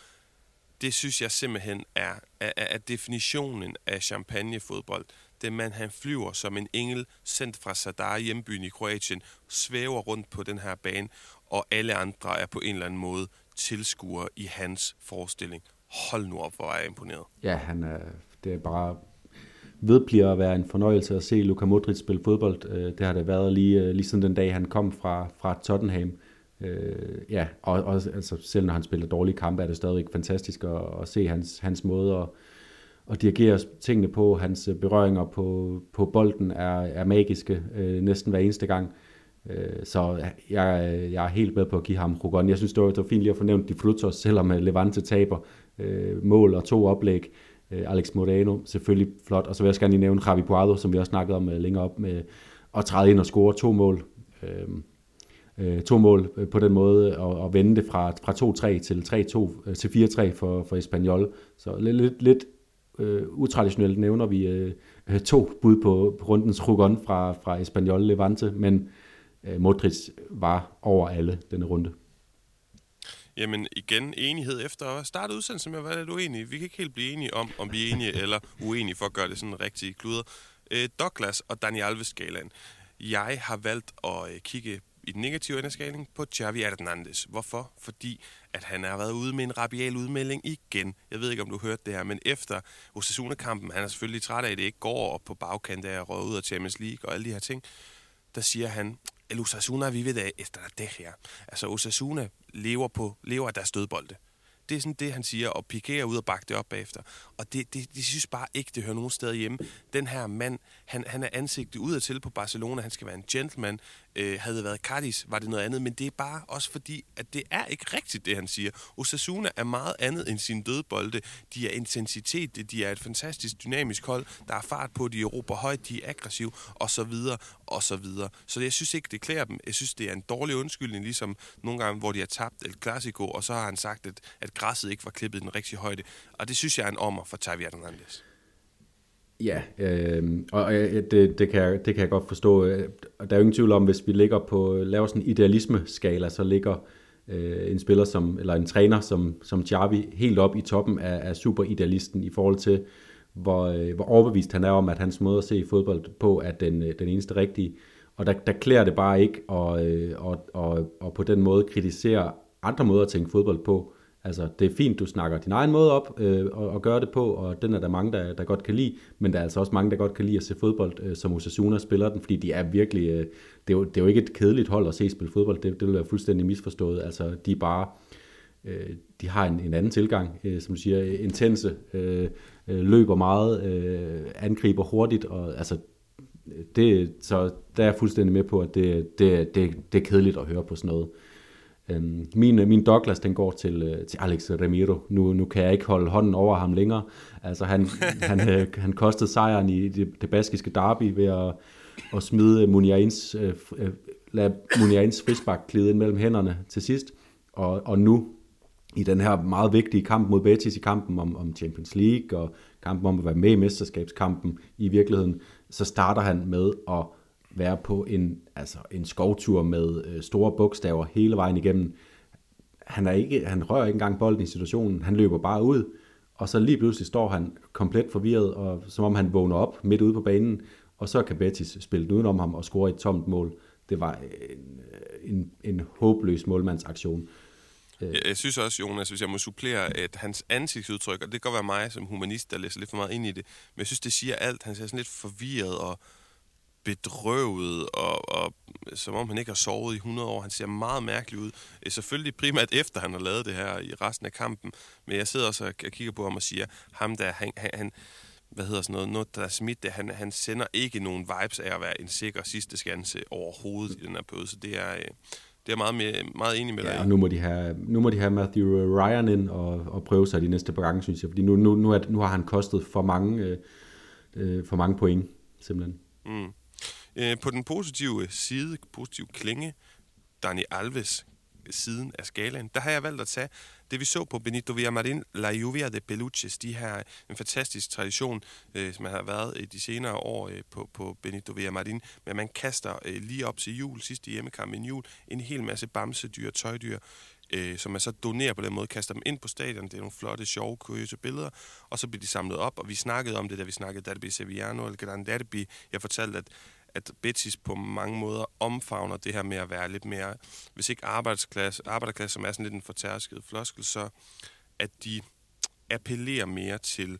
det synes jeg simpelthen er, er, er definitionen af champagnefodbold. Det mand, han flyver som en engel, sendt fra Sadar hjembyen i Kroatien, svæver rundt på den her bane, og alle andre er på en eller anden måde tilskuere i hans forestilling. hold nu op, hvor er jeg imponeret. Ja, han er, det er bare vedbliver at være en fornøjelse at se Luka Modric spille fodbold. Øh, det har det været lige, øh, lige siden den dag, han kom fra, fra Tottenham. Øh, ja, og, og altså, selv når han spiller dårlige kampe, er det stadigvæk fantastisk at, at se hans, hans måde at, at dirigere tingene på. Hans øh, berøringer på, på bolden er, er magiske øh, næsten hver eneste gang. Øh, så jeg, jeg er helt med på at give ham Rogon. Jeg synes, det var, det var fint lige at få nævnt de Frutos, selvom øh, Levante taber øh, mål og to oplæg. Øh, Alex Moreno, selvfølgelig flot. Og så vil jeg også gerne lige nævne Javi Puado, som vi også snakkede om øh, længere op, med at træde ind og score to mål. Øh, øh, to mål øh, på den måde, og, og vende det fra, fra 2-3 til 3-2 øh, til 4-3 for, for Espanyol. Så lidt, lidt, lidt øh, utraditionelt nævner vi øh, to bud på, på rundens rugon fra, fra Espanyol Levante, men øh, Modric var over alle denne runde. Jamen igen, enighed efter at starte udsendelsen med at være lidt uenige. Vi kan ikke helt blive enige om, om vi er enige eller uenige for at gøre det sådan rigtig kluder. Øh, Douglas og Daniel Alves-skalaen. Jeg har valgt at øh, kigge i den negative ende af på Xavi Hernandez. Hvorfor? Fordi at han har været ude med en rabial udmelding igen. Jeg ved ikke, om du hørte det her, men efter Osasuna-kampen, han er selvfølgelig træt af, at det ikke går op på bagkant af at røde ud af Champions League og alle de her ting, der siger han, El Osasuna vive de estrategia. Altså Osasuna lever, på, lever af deres dødbolde. Det er sådan det, han siger, og pikerer ud og bakke det op bagefter. Og det, det, de synes bare ikke, det hører nogen steder hjemme. Den her mand, han, han er ansigtet ud til på Barcelona, han skal være en gentleman. Øh, havde det været Cardis, var det noget andet, men det er bare også fordi, at det er ikke rigtigt, det han siger. Osasuna er meget andet end sin dødbolde. De er intensitet, de er et fantastisk dynamisk hold, der er fart på, de råber højt, de er aggressive, og så videre, og så videre. Så jeg synes ikke, det klæder dem. Jeg synes, det er en dårlig undskyldning, ligesom nogle gange, hvor de har tabt El Clasico, og så har han sagt, at, at græsset ikke var klippet i den rigtige højde. Og det synes jeg er en ommer for Xavi Hernandez. Ja, øh, og øh, det, det, kan jeg, det kan jeg godt forstå. Øh, der er jo ingen tvivl om, hvis vi ligger på, laver sådan en idealisme-skala, så ligger øh, en spiller som, eller en træner som, som Xavi helt op i toppen af, af superidealisten i forhold til, hvor, øh, hvor overbevist han er om, at hans måde at se fodbold på er den, øh, den eneste rigtige. Og der, der klæder det bare ikke at, øh, og, og, og på den måde kritisere andre måder at tænke fodbold på. Altså, det er fint, du snakker din egen måde op øh, og, og gør det på, og den er der mange, der, der godt kan lide, men der er altså også mange, der godt kan lide at se fodbold, øh, som Osasuna spiller den, fordi de er virkelig, øh, det, er jo, det er jo ikke et kedeligt hold at se spille fodbold, det, det vil være fuldstændig misforstået. Altså, de er bare, øh, de har en, en anden tilgang, øh, som du siger, intense, øh, øh, løber meget, øh, angriber hurtigt, og altså, det, så der er jeg fuldstændig med på, at det, det, det, det er kedeligt at høre på sådan noget. Øhm, min, min Douglas, den går til, øh, til Alex Ramiro. Nu, nu kan jeg ikke holde hånden over ham længere. Altså, han, han, øh, han kostede sejren i det, det baskiske derby ved at, at smide Muniains, øh, øh, lade Muniains frisbak glide ind mellem hænderne til sidst. Og, og nu, i den her meget vigtige kamp mod Betis, i kampen om, om Champions League, og kampen om at være med i mesterskabskampen i virkeligheden, så starter han med at være på en, altså en skovtur med øh, store bogstaver hele vejen igennem. Han, er ikke, han rører ikke engang bolden i situationen, han løber bare ud, og så lige pludselig står han komplet forvirret, og som om han vågner op midt ude på banen, og så kan Betis spille den udenom ham og score et tomt mål. Det var en, øh, en, en håbløs målmandsaktion. Øh. Jeg, jeg synes også, Jonas, hvis jeg må supplere, at hans ansigtsudtryk, og det kan godt være mig som humanist, der læser lidt for meget ind i det, men jeg synes, det siger alt. Han ser sådan lidt forvirret og bedrøvet, og, og som om han ikke har sovet i 100 år. Han ser meget mærkelig ud. Øh, selvfølgelig primært efter, han har lavet det her i resten af kampen. Men jeg sidder også og kigger på ham og siger, ham der, han, han hvad hedder sådan noget, noget der er smidt, det, han, han sender ikke nogen vibes af at være en sikker sidste skanse overhovedet i den her periode. Så det er, øh, det er meget, mere, meget enig med dig. Ja, og nu må de have, nu må de have Matthew Ryan ind og, og prøve sig de næste par gange, synes jeg. Fordi nu, nu, nu, er, nu har han kostet for mange, øh, øh for mange point, simpelthen. Mm. Øh, på den positive side, positiv klinge, Dani Alves siden af skalaen, der har jeg valgt at tage det, vi så på Benito Villamarin, La Lluvia de Peluches. De her, en fantastisk tradition, øh, som har været i de senere år øh, på, på Benito Villamarin, men man kaster øh, lige op til jul, sidste hjemmekamp i jul, en hel masse bamsedyr, tøjdyr, øh, som man så donerer på den måde, kaster dem ind på stadion. Det er nogle flotte, sjove, kuriøse billeder, og så bliver de samlet op, og vi snakkede om det, da vi snakkede Derby Sevillano, eller Gran Derby. Jeg fortalte, at at Betis på mange måder omfavner det her med at være lidt mere, hvis ikke arbejderklasse, arbejderklasse som er sådan lidt en fortærsket floskel, så at de appellerer mere til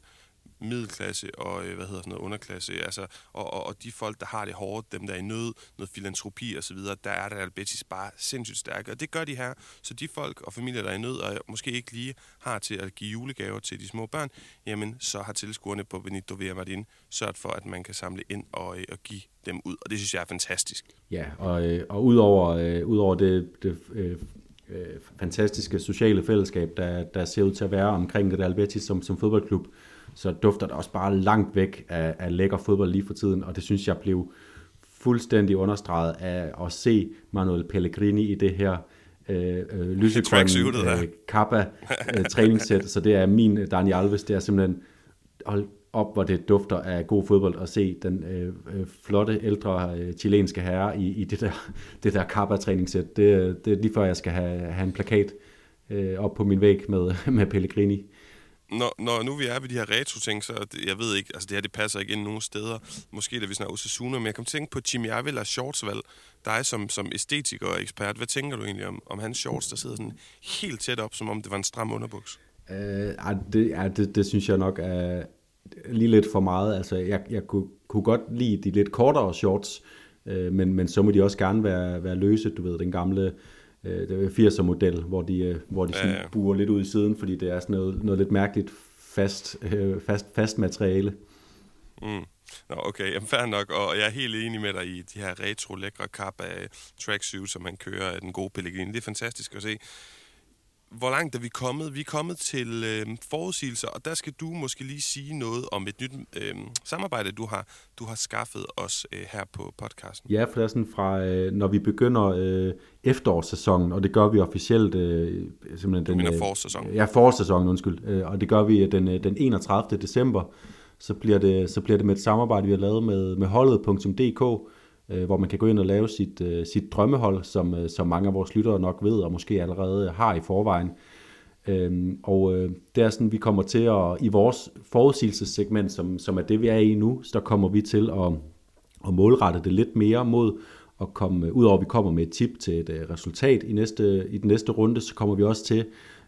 middelklasse og øh, hvad hedder sådan noget, underklasse, altså, og, og, og de folk, der har det hårdt, dem der er i nød, noget filantropi og så videre, der er der Betis bare sindssygt stærke, og det gør de her. Så de folk og familier, der er i nød, og måske ikke lige har til at give julegaver til de små børn, jamen så har tilskuerne på Benito Villamarin sørget for, at man kan samle ind og, øh, og give dem ud, og det synes jeg er fantastisk. Ja, og, øh, og udover, øh, udover det, det øh, øh fantastiske sociale fællesskab, der, der ser ud til at være omkring det Albertis som, som fodboldklub, så dufter det også bare langt væk af, af lækker fodbold lige for tiden, og det synes jeg blev fuldstændig understreget af at se Manuel Pellegrini i det her øh, øh, lysegrønne øh, kappa øh, træningssæt, så det er min Dani Alves, det er simpelthen hold op, hvor det dufter af god fodbold at se den øh, øh, flotte, ældre øh, chilenske herre i, i det der, det der kappa træningssæt. Det, det er lige før, jeg skal have, have en plakat øh, op på min væg med, med Pellegrini når, når nu vi er ved de her retro-ting, så det, jeg ved ikke, altså det her det passer ikke ind nogen steder. Måske da vi snakker Osasuna, men jeg kan tænke på Jimmy Avila shortsvalg. Dig som, som æstetiker og ekspert, hvad tænker du egentlig om, om hans shorts, der sidder sådan helt tæt op, som om det var en stram underbuks? Uh, det, ja, det, det synes jeg nok er lige lidt for meget. Altså, jeg, jeg kunne, kunne godt lide de lidt kortere shorts, øh, men, men så må de også gerne være, være løse, du ved, den gamle øh, 80'er model, hvor de, øh, hvor de sådan ja, ja. buer lidt ud i siden, fordi det er sådan noget, noget lidt mærkeligt fast, øh, fast, fast materiale. Mm. Nå, okay, jamen fair nok, og jeg er helt enig med dig i de her retro lækre kap af tracksuit, som man kører af den gode Pellegrini. Det er fantastisk at se hvor langt er vi kommet? Vi er kommet til øh, forudsigelser, og der skal du måske lige sige noget om et nyt øh, samarbejde, du har, du har skaffet os øh, her på podcasten. Ja, for det er sådan fra, øh, når vi begynder øh, efterårssæsonen, og det gør vi officielt øh, simpelthen den... Du mener øh, forårssæsonen? Ja, forårssæsonen, undskyld. Øh, og det gør vi den, øh, den 31. december. Så bliver, det, så bliver det med et samarbejde, vi har lavet med, med holdet.dk, øh, hvor man kan gå ind og lave sit, øh, sit drømmehold, som, øh, som mange af vores lyttere nok ved, og måske allerede har i forvejen. Øh, og øh, det er sådan, vi kommer til at, i vores forudsigelsessegment, som, som er det, vi er i nu, så kommer vi til at, at målrette det lidt mere mod at komme, øh, udover at vi kommer med et tip til et øh, resultat i, næste, i den næste runde, så kommer vi også til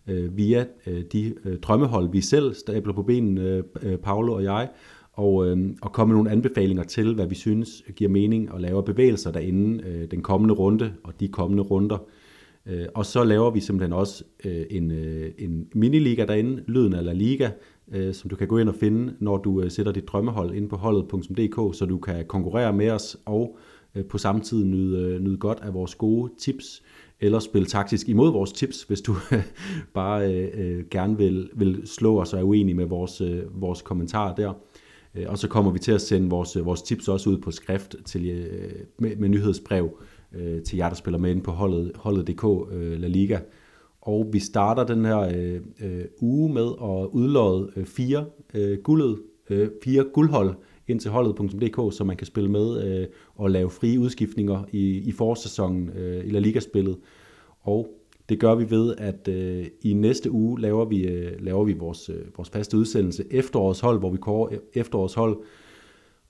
øh, via de drømmehold, vi selv stabler på benene, uh, Paolo og jeg, og, øh, og komme med nogle anbefalinger til, hvad vi synes giver mening at lave bevægelser derinde øh, den kommende runde og de kommende runder. Øh, og så laver vi simpelthen også øh, en, øh, en miniliga derinde, Lyden af La Liga, øh, som du kan gå ind og finde, når du øh, sætter dit drømmehold ind på holdet.dk, så du kan konkurrere med os og øh, på samme tid nyde, øh, nyde godt af vores gode tips, eller spille taktisk imod vores tips, hvis du bare øh, øh, gerne vil, vil slå os og er uenig med vores, øh, vores kommentarer der. Øh, og så kommer vi til at sende vores, øh, vores tips også ud på skrift til, øh, med, med nyhedsbrev til jer, der spiller med inde på holdet, holdet.dk La Liga. Og vi starter den her øh, uge med at udlåde øh, fire øh, guldet, øh, fire guldhold ind til holdet.dk, så man kan spille med øh, og lave frie udskiftninger i, i forårssæsonen øh, i La Liga-spillet. Og det gør vi ved, at øh, i næste uge laver vi, øh, laver vi vores, øh, vores faste udsendelse Efterårshold, hvor vi kårer e-, Efterårshold.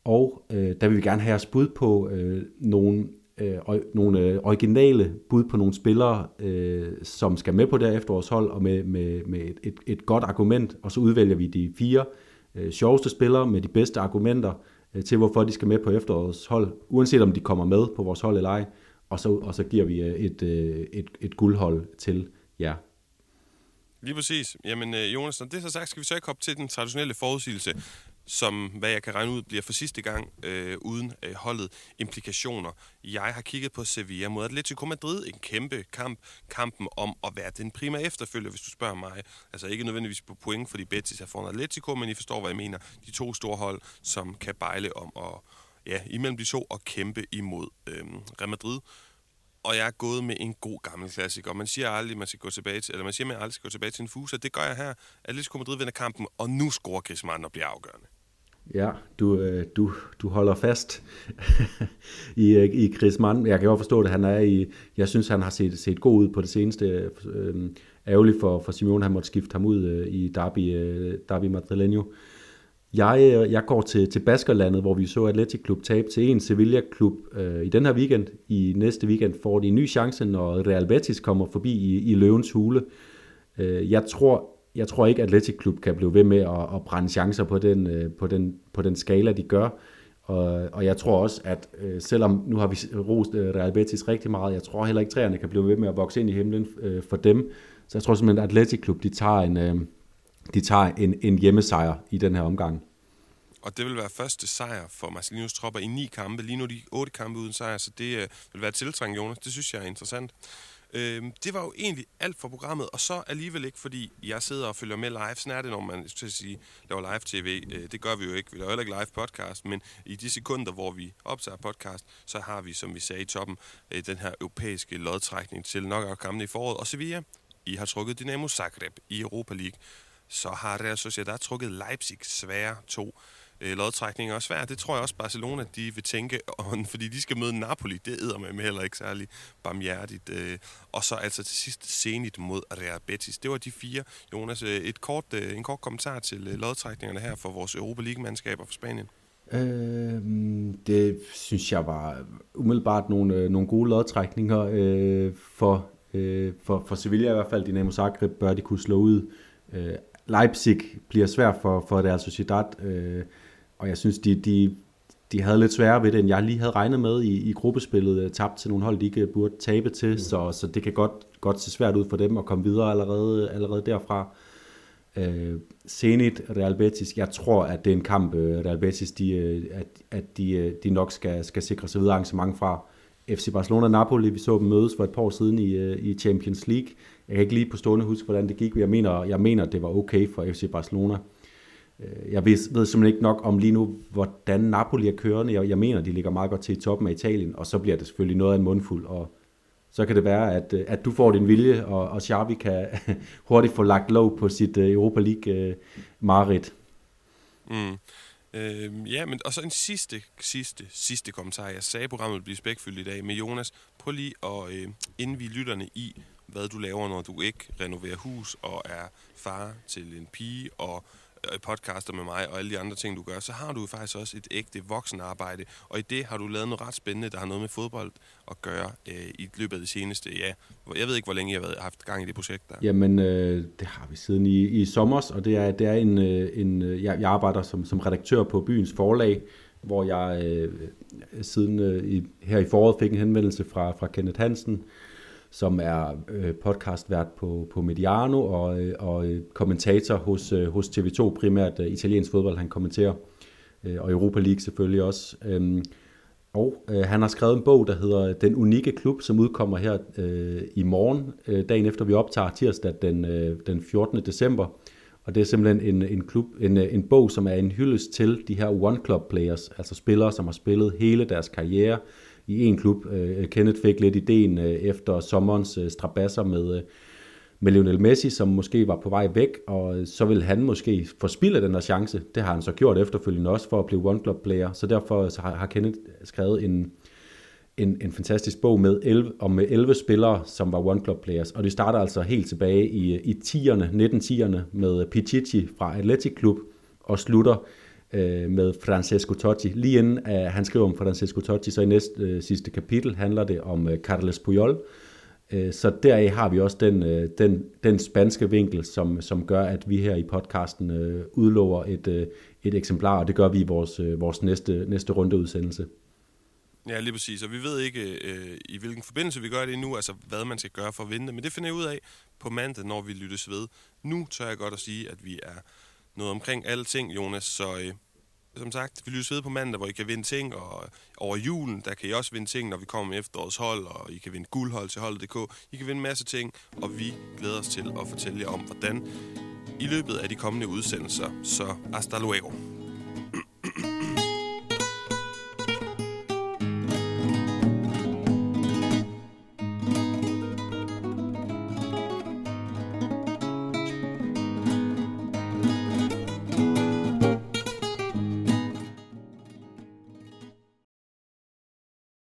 Og øh, der vil vi gerne have jeres bud på øh, nogle, øh, nogle øh, originale bud på nogle spillere, øh, som skal med på det efterårshold, og med, med, med et, et, et godt argument. Og så udvælger vi de fire øh, sjoveste spillere med de bedste argumenter øh, til, hvorfor de skal med på efterårshold, uanset om de kommer med på vores hold eller ej og så, og så giver vi øh, et, øh, et, et guldhold til jer. Lige præcis. Jamen, øh, Jonas, når det er så sagt, skal vi så ikke hoppe til den traditionelle forudsigelse, som, hvad jeg kan regne ud, bliver for sidste gang øh, uden øh, holdet implikationer. Jeg har kigget på Sevilla mod Atletico Madrid. En kæmpe kamp. Kampen om at være den primære efterfølger, hvis du spørger mig. Altså ikke nødvendigvis på point, fordi Betis er foran Atletico, men I forstår, hvad jeg mener. De to store hold, som kan bejle om at ja, imellem de to og kæmpe imod øh, Real Madrid. Og jeg er gået med en god gammel klassiker. Man siger aldrig, man skal gå tilbage til, eller man siger, man aldrig skal gå tilbage til en fuser. Det gør jeg her. Atletico Madrid vinder kampen, og nu scorer Griezmann og bliver afgørende. Ja, du, øh, du, du holder fast i, øh, i Griezmann. Jeg kan godt forstå det. Han er i, jeg synes, han har set, set god ud på det seneste. Øhm, Ærgerligt for, for Simone, han måtte skifte ham ud øh, i Derby, Derby Madrileño. Jeg, øh, jeg går til, til Baskerlandet, hvor vi så Atletic Klub tabe til en Sevilla-klub øh, i den her weekend. I næste weekend får de en ny chance, når Real Betis kommer forbi i, i Løvens Hule. Øh, jeg tror jeg tror ikke, at Atletic Klub kan blive ved med at, at brænde chancer på den, øh, på, den, på den skala, de gør. Og, og jeg tror også, at øh, selvom nu har vi rost øh, Real Betis rigtig meget, jeg tror heller ikke, at træerne kan blive ved med at vokse ind i himlen øh, for dem. Så jeg tror simpelthen, at Atletic Klub, de tager en, øh, de tager en, en hjemmesejr i den her omgang. Og det vil være første sejr for Marcelinos tropper i ni kampe. Lige nu de otte kampe uden sejr, så det øh, vil være tiltrængt, Jonas. Det synes jeg er interessant. Øh, det var jo egentlig alt for programmet, og så alligevel ikke, fordi jeg sidder og følger med live. Sådan er det, når man skal sige, laver live-tv. Øh, det gør vi jo ikke. Vi laver heller ikke live-podcast, men i de sekunder, hvor vi optager podcast, så har vi, som vi sagde i toppen, øh, den her europæiske lodtrækning til nok kampen i foråret. Og Sevilla, I har trukket Dynamo Zagreb i Europa League. Så har Real Sociedad trukket Leipzig svære to øh, lodtrækning er svært. Det tror jeg også, Barcelona de vil tænke, on, fordi de skal møde Napoli. Det æder med heller ikke særlig barmhjertigt. Øh, og så altså til sidst Zenit mod Real Betis. Det var de fire. Jonas, øh, et kort, øh, en kort kommentar til øh, lodtrækningerne her for vores Europa League-mandskaber for Spanien. Øh, det synes jeg var umiddelbart nogle, øh, nogle gode lodtrækninger øh, for, øh, for, for Sevilla i hvert fald. Dynamo Zagreb bør de kunne slå ud. Øh, Leipzig bliver svært for, for Real Sociedad. Øh, og jeg synes, de, de, de havde lidt sværere ved det, end jeg lige havde regnet med i, i gruppespillet. Øh, tabt til nogle hold, de ikke burde tabe til, mm. så, så det kan godt, godt se svært ud for dem at komme videre allerede, allerede derfra. Øh, Zenit, Real Betis, jeg tror, at det er en kamp, øh, Real Betis, de, øh, at, at de, de nok skal, skal sikre sig videre arrangement fra. FC Barcelona og Napoli, vi så dem mødes for et par år siden i, i Champions League. Jeg kan ikke lige på stående huske, hvordan det gik, men jeg mener, jeg mener, det var okay for FC Barcelona. Øh, jeg ved, ved simpelthen ikke nok om lige nu, hvordan Napoli er kørende. Jeg, jeg mener, de ligger meget godt til i toppen af Italien, og så bliver det selvfølgelig noget af en mundfuld, og så kan det være, at, øh, at du får din vilje, og, og Xavi kan hurtigt få lagt lov på sit øh, Europa League marit. Mm. Øh, ja, men og så en sidste, sidste, sidste kommentar. Jeg sagde, at programmet vil blive spækfyldt i dag med Jonas. Prøv lige at øh, indvige lytterne i, hvad du laver, når du ikke renoverer hus og er far til en pige og øh, podcaster med mig og alle de andre ting, du gør, så har du faktisk også et ægte voksenarbejde. Og i det har du lavet noget ret spændende, der har noget med fodbold at gøre øh, i løbet af det seneste. Ja, jeg ved ikke, hvor længe jeg har haft gang i det projekt der. Jamen, øh, det har vi siden i, i sommer, og det er, det er en, øh, en øh, jeg, jeg arbejder som, som redaktør på byens forlag, hvor jeg øh, siden øh, i, her i foråret fik en henvendelse fra, fra Kenneth Hansen, som er øh, podcastvært på, på Mediano og, øh, og øh, kommentator hos, øh, hos TV2, primært øh, italiensk fodbold, han kommenterer, øh, og Europa League selvfølgelig også. Øhm, og øh, han har skrevet en bog, der hedder Den Unikke Klub, som udkommer her øh, i morgen, øh, dagen efter vi optager tirsdag den, øh, den 14. december. Og det er simpelthen en, en, klub, en, øh, en bog, som er en hyldest til de her one club players, altså spillere, som har spillet hele deres karriere, i en klub. Øh, Kenneth fik lidt ideen øh, efter sommerens øh, strabasser med, øh, med Lionel Messi, som måske var på vej væk, og øh, så vil han måske forspille den her chance. Det har han så gjort efterfølgende også for at blive one club player, så derfor øh, så har, har Kenneth skrevet en, en, en fantastisk bog med 11, om med 11 spillere, som var one club players, og det starter altså helt tilbage i, i 10'erne, 1910'erne med Pichichi fra Athletic Club, og slutter øh, med Francesco Totti. Lige inden uh, han skriver om Francesco Totti, så i næste øh, sidste kapitel handler det om uh, Carles Puyol. Uh, så deraf har vi også den, uh, den, den spanske vinkel, som, som gør, at vi her i podcasten uh, udlover et, uh, et eksemplar, og det gør vi i vores, uh, vores næste, næste rundeudsendelse. Ja, lige præcis. Og vi ved ikke, øh, i hvilken forbindelse vi gør det endnu, altså hvad man skal gøre for at vinde Men det finder jeg ud af på mandag, når vi lyttes ved. Nu tør jeg godt at sige, at vi er noget omkring alle ting, Jonas. Så øh, som sagt, vi lyser ved på mandag, hvor I kan vinde ting, og over julen, der kan I også vinde ting, når vi kommer med efterårets hold, og I kan vinde guldhold til holdet.dk. I kan vinde en masse ting, og vi glæder os til at fortælle jer om, hvordan i løbet af de kommende udsendelser. Så hasta luego.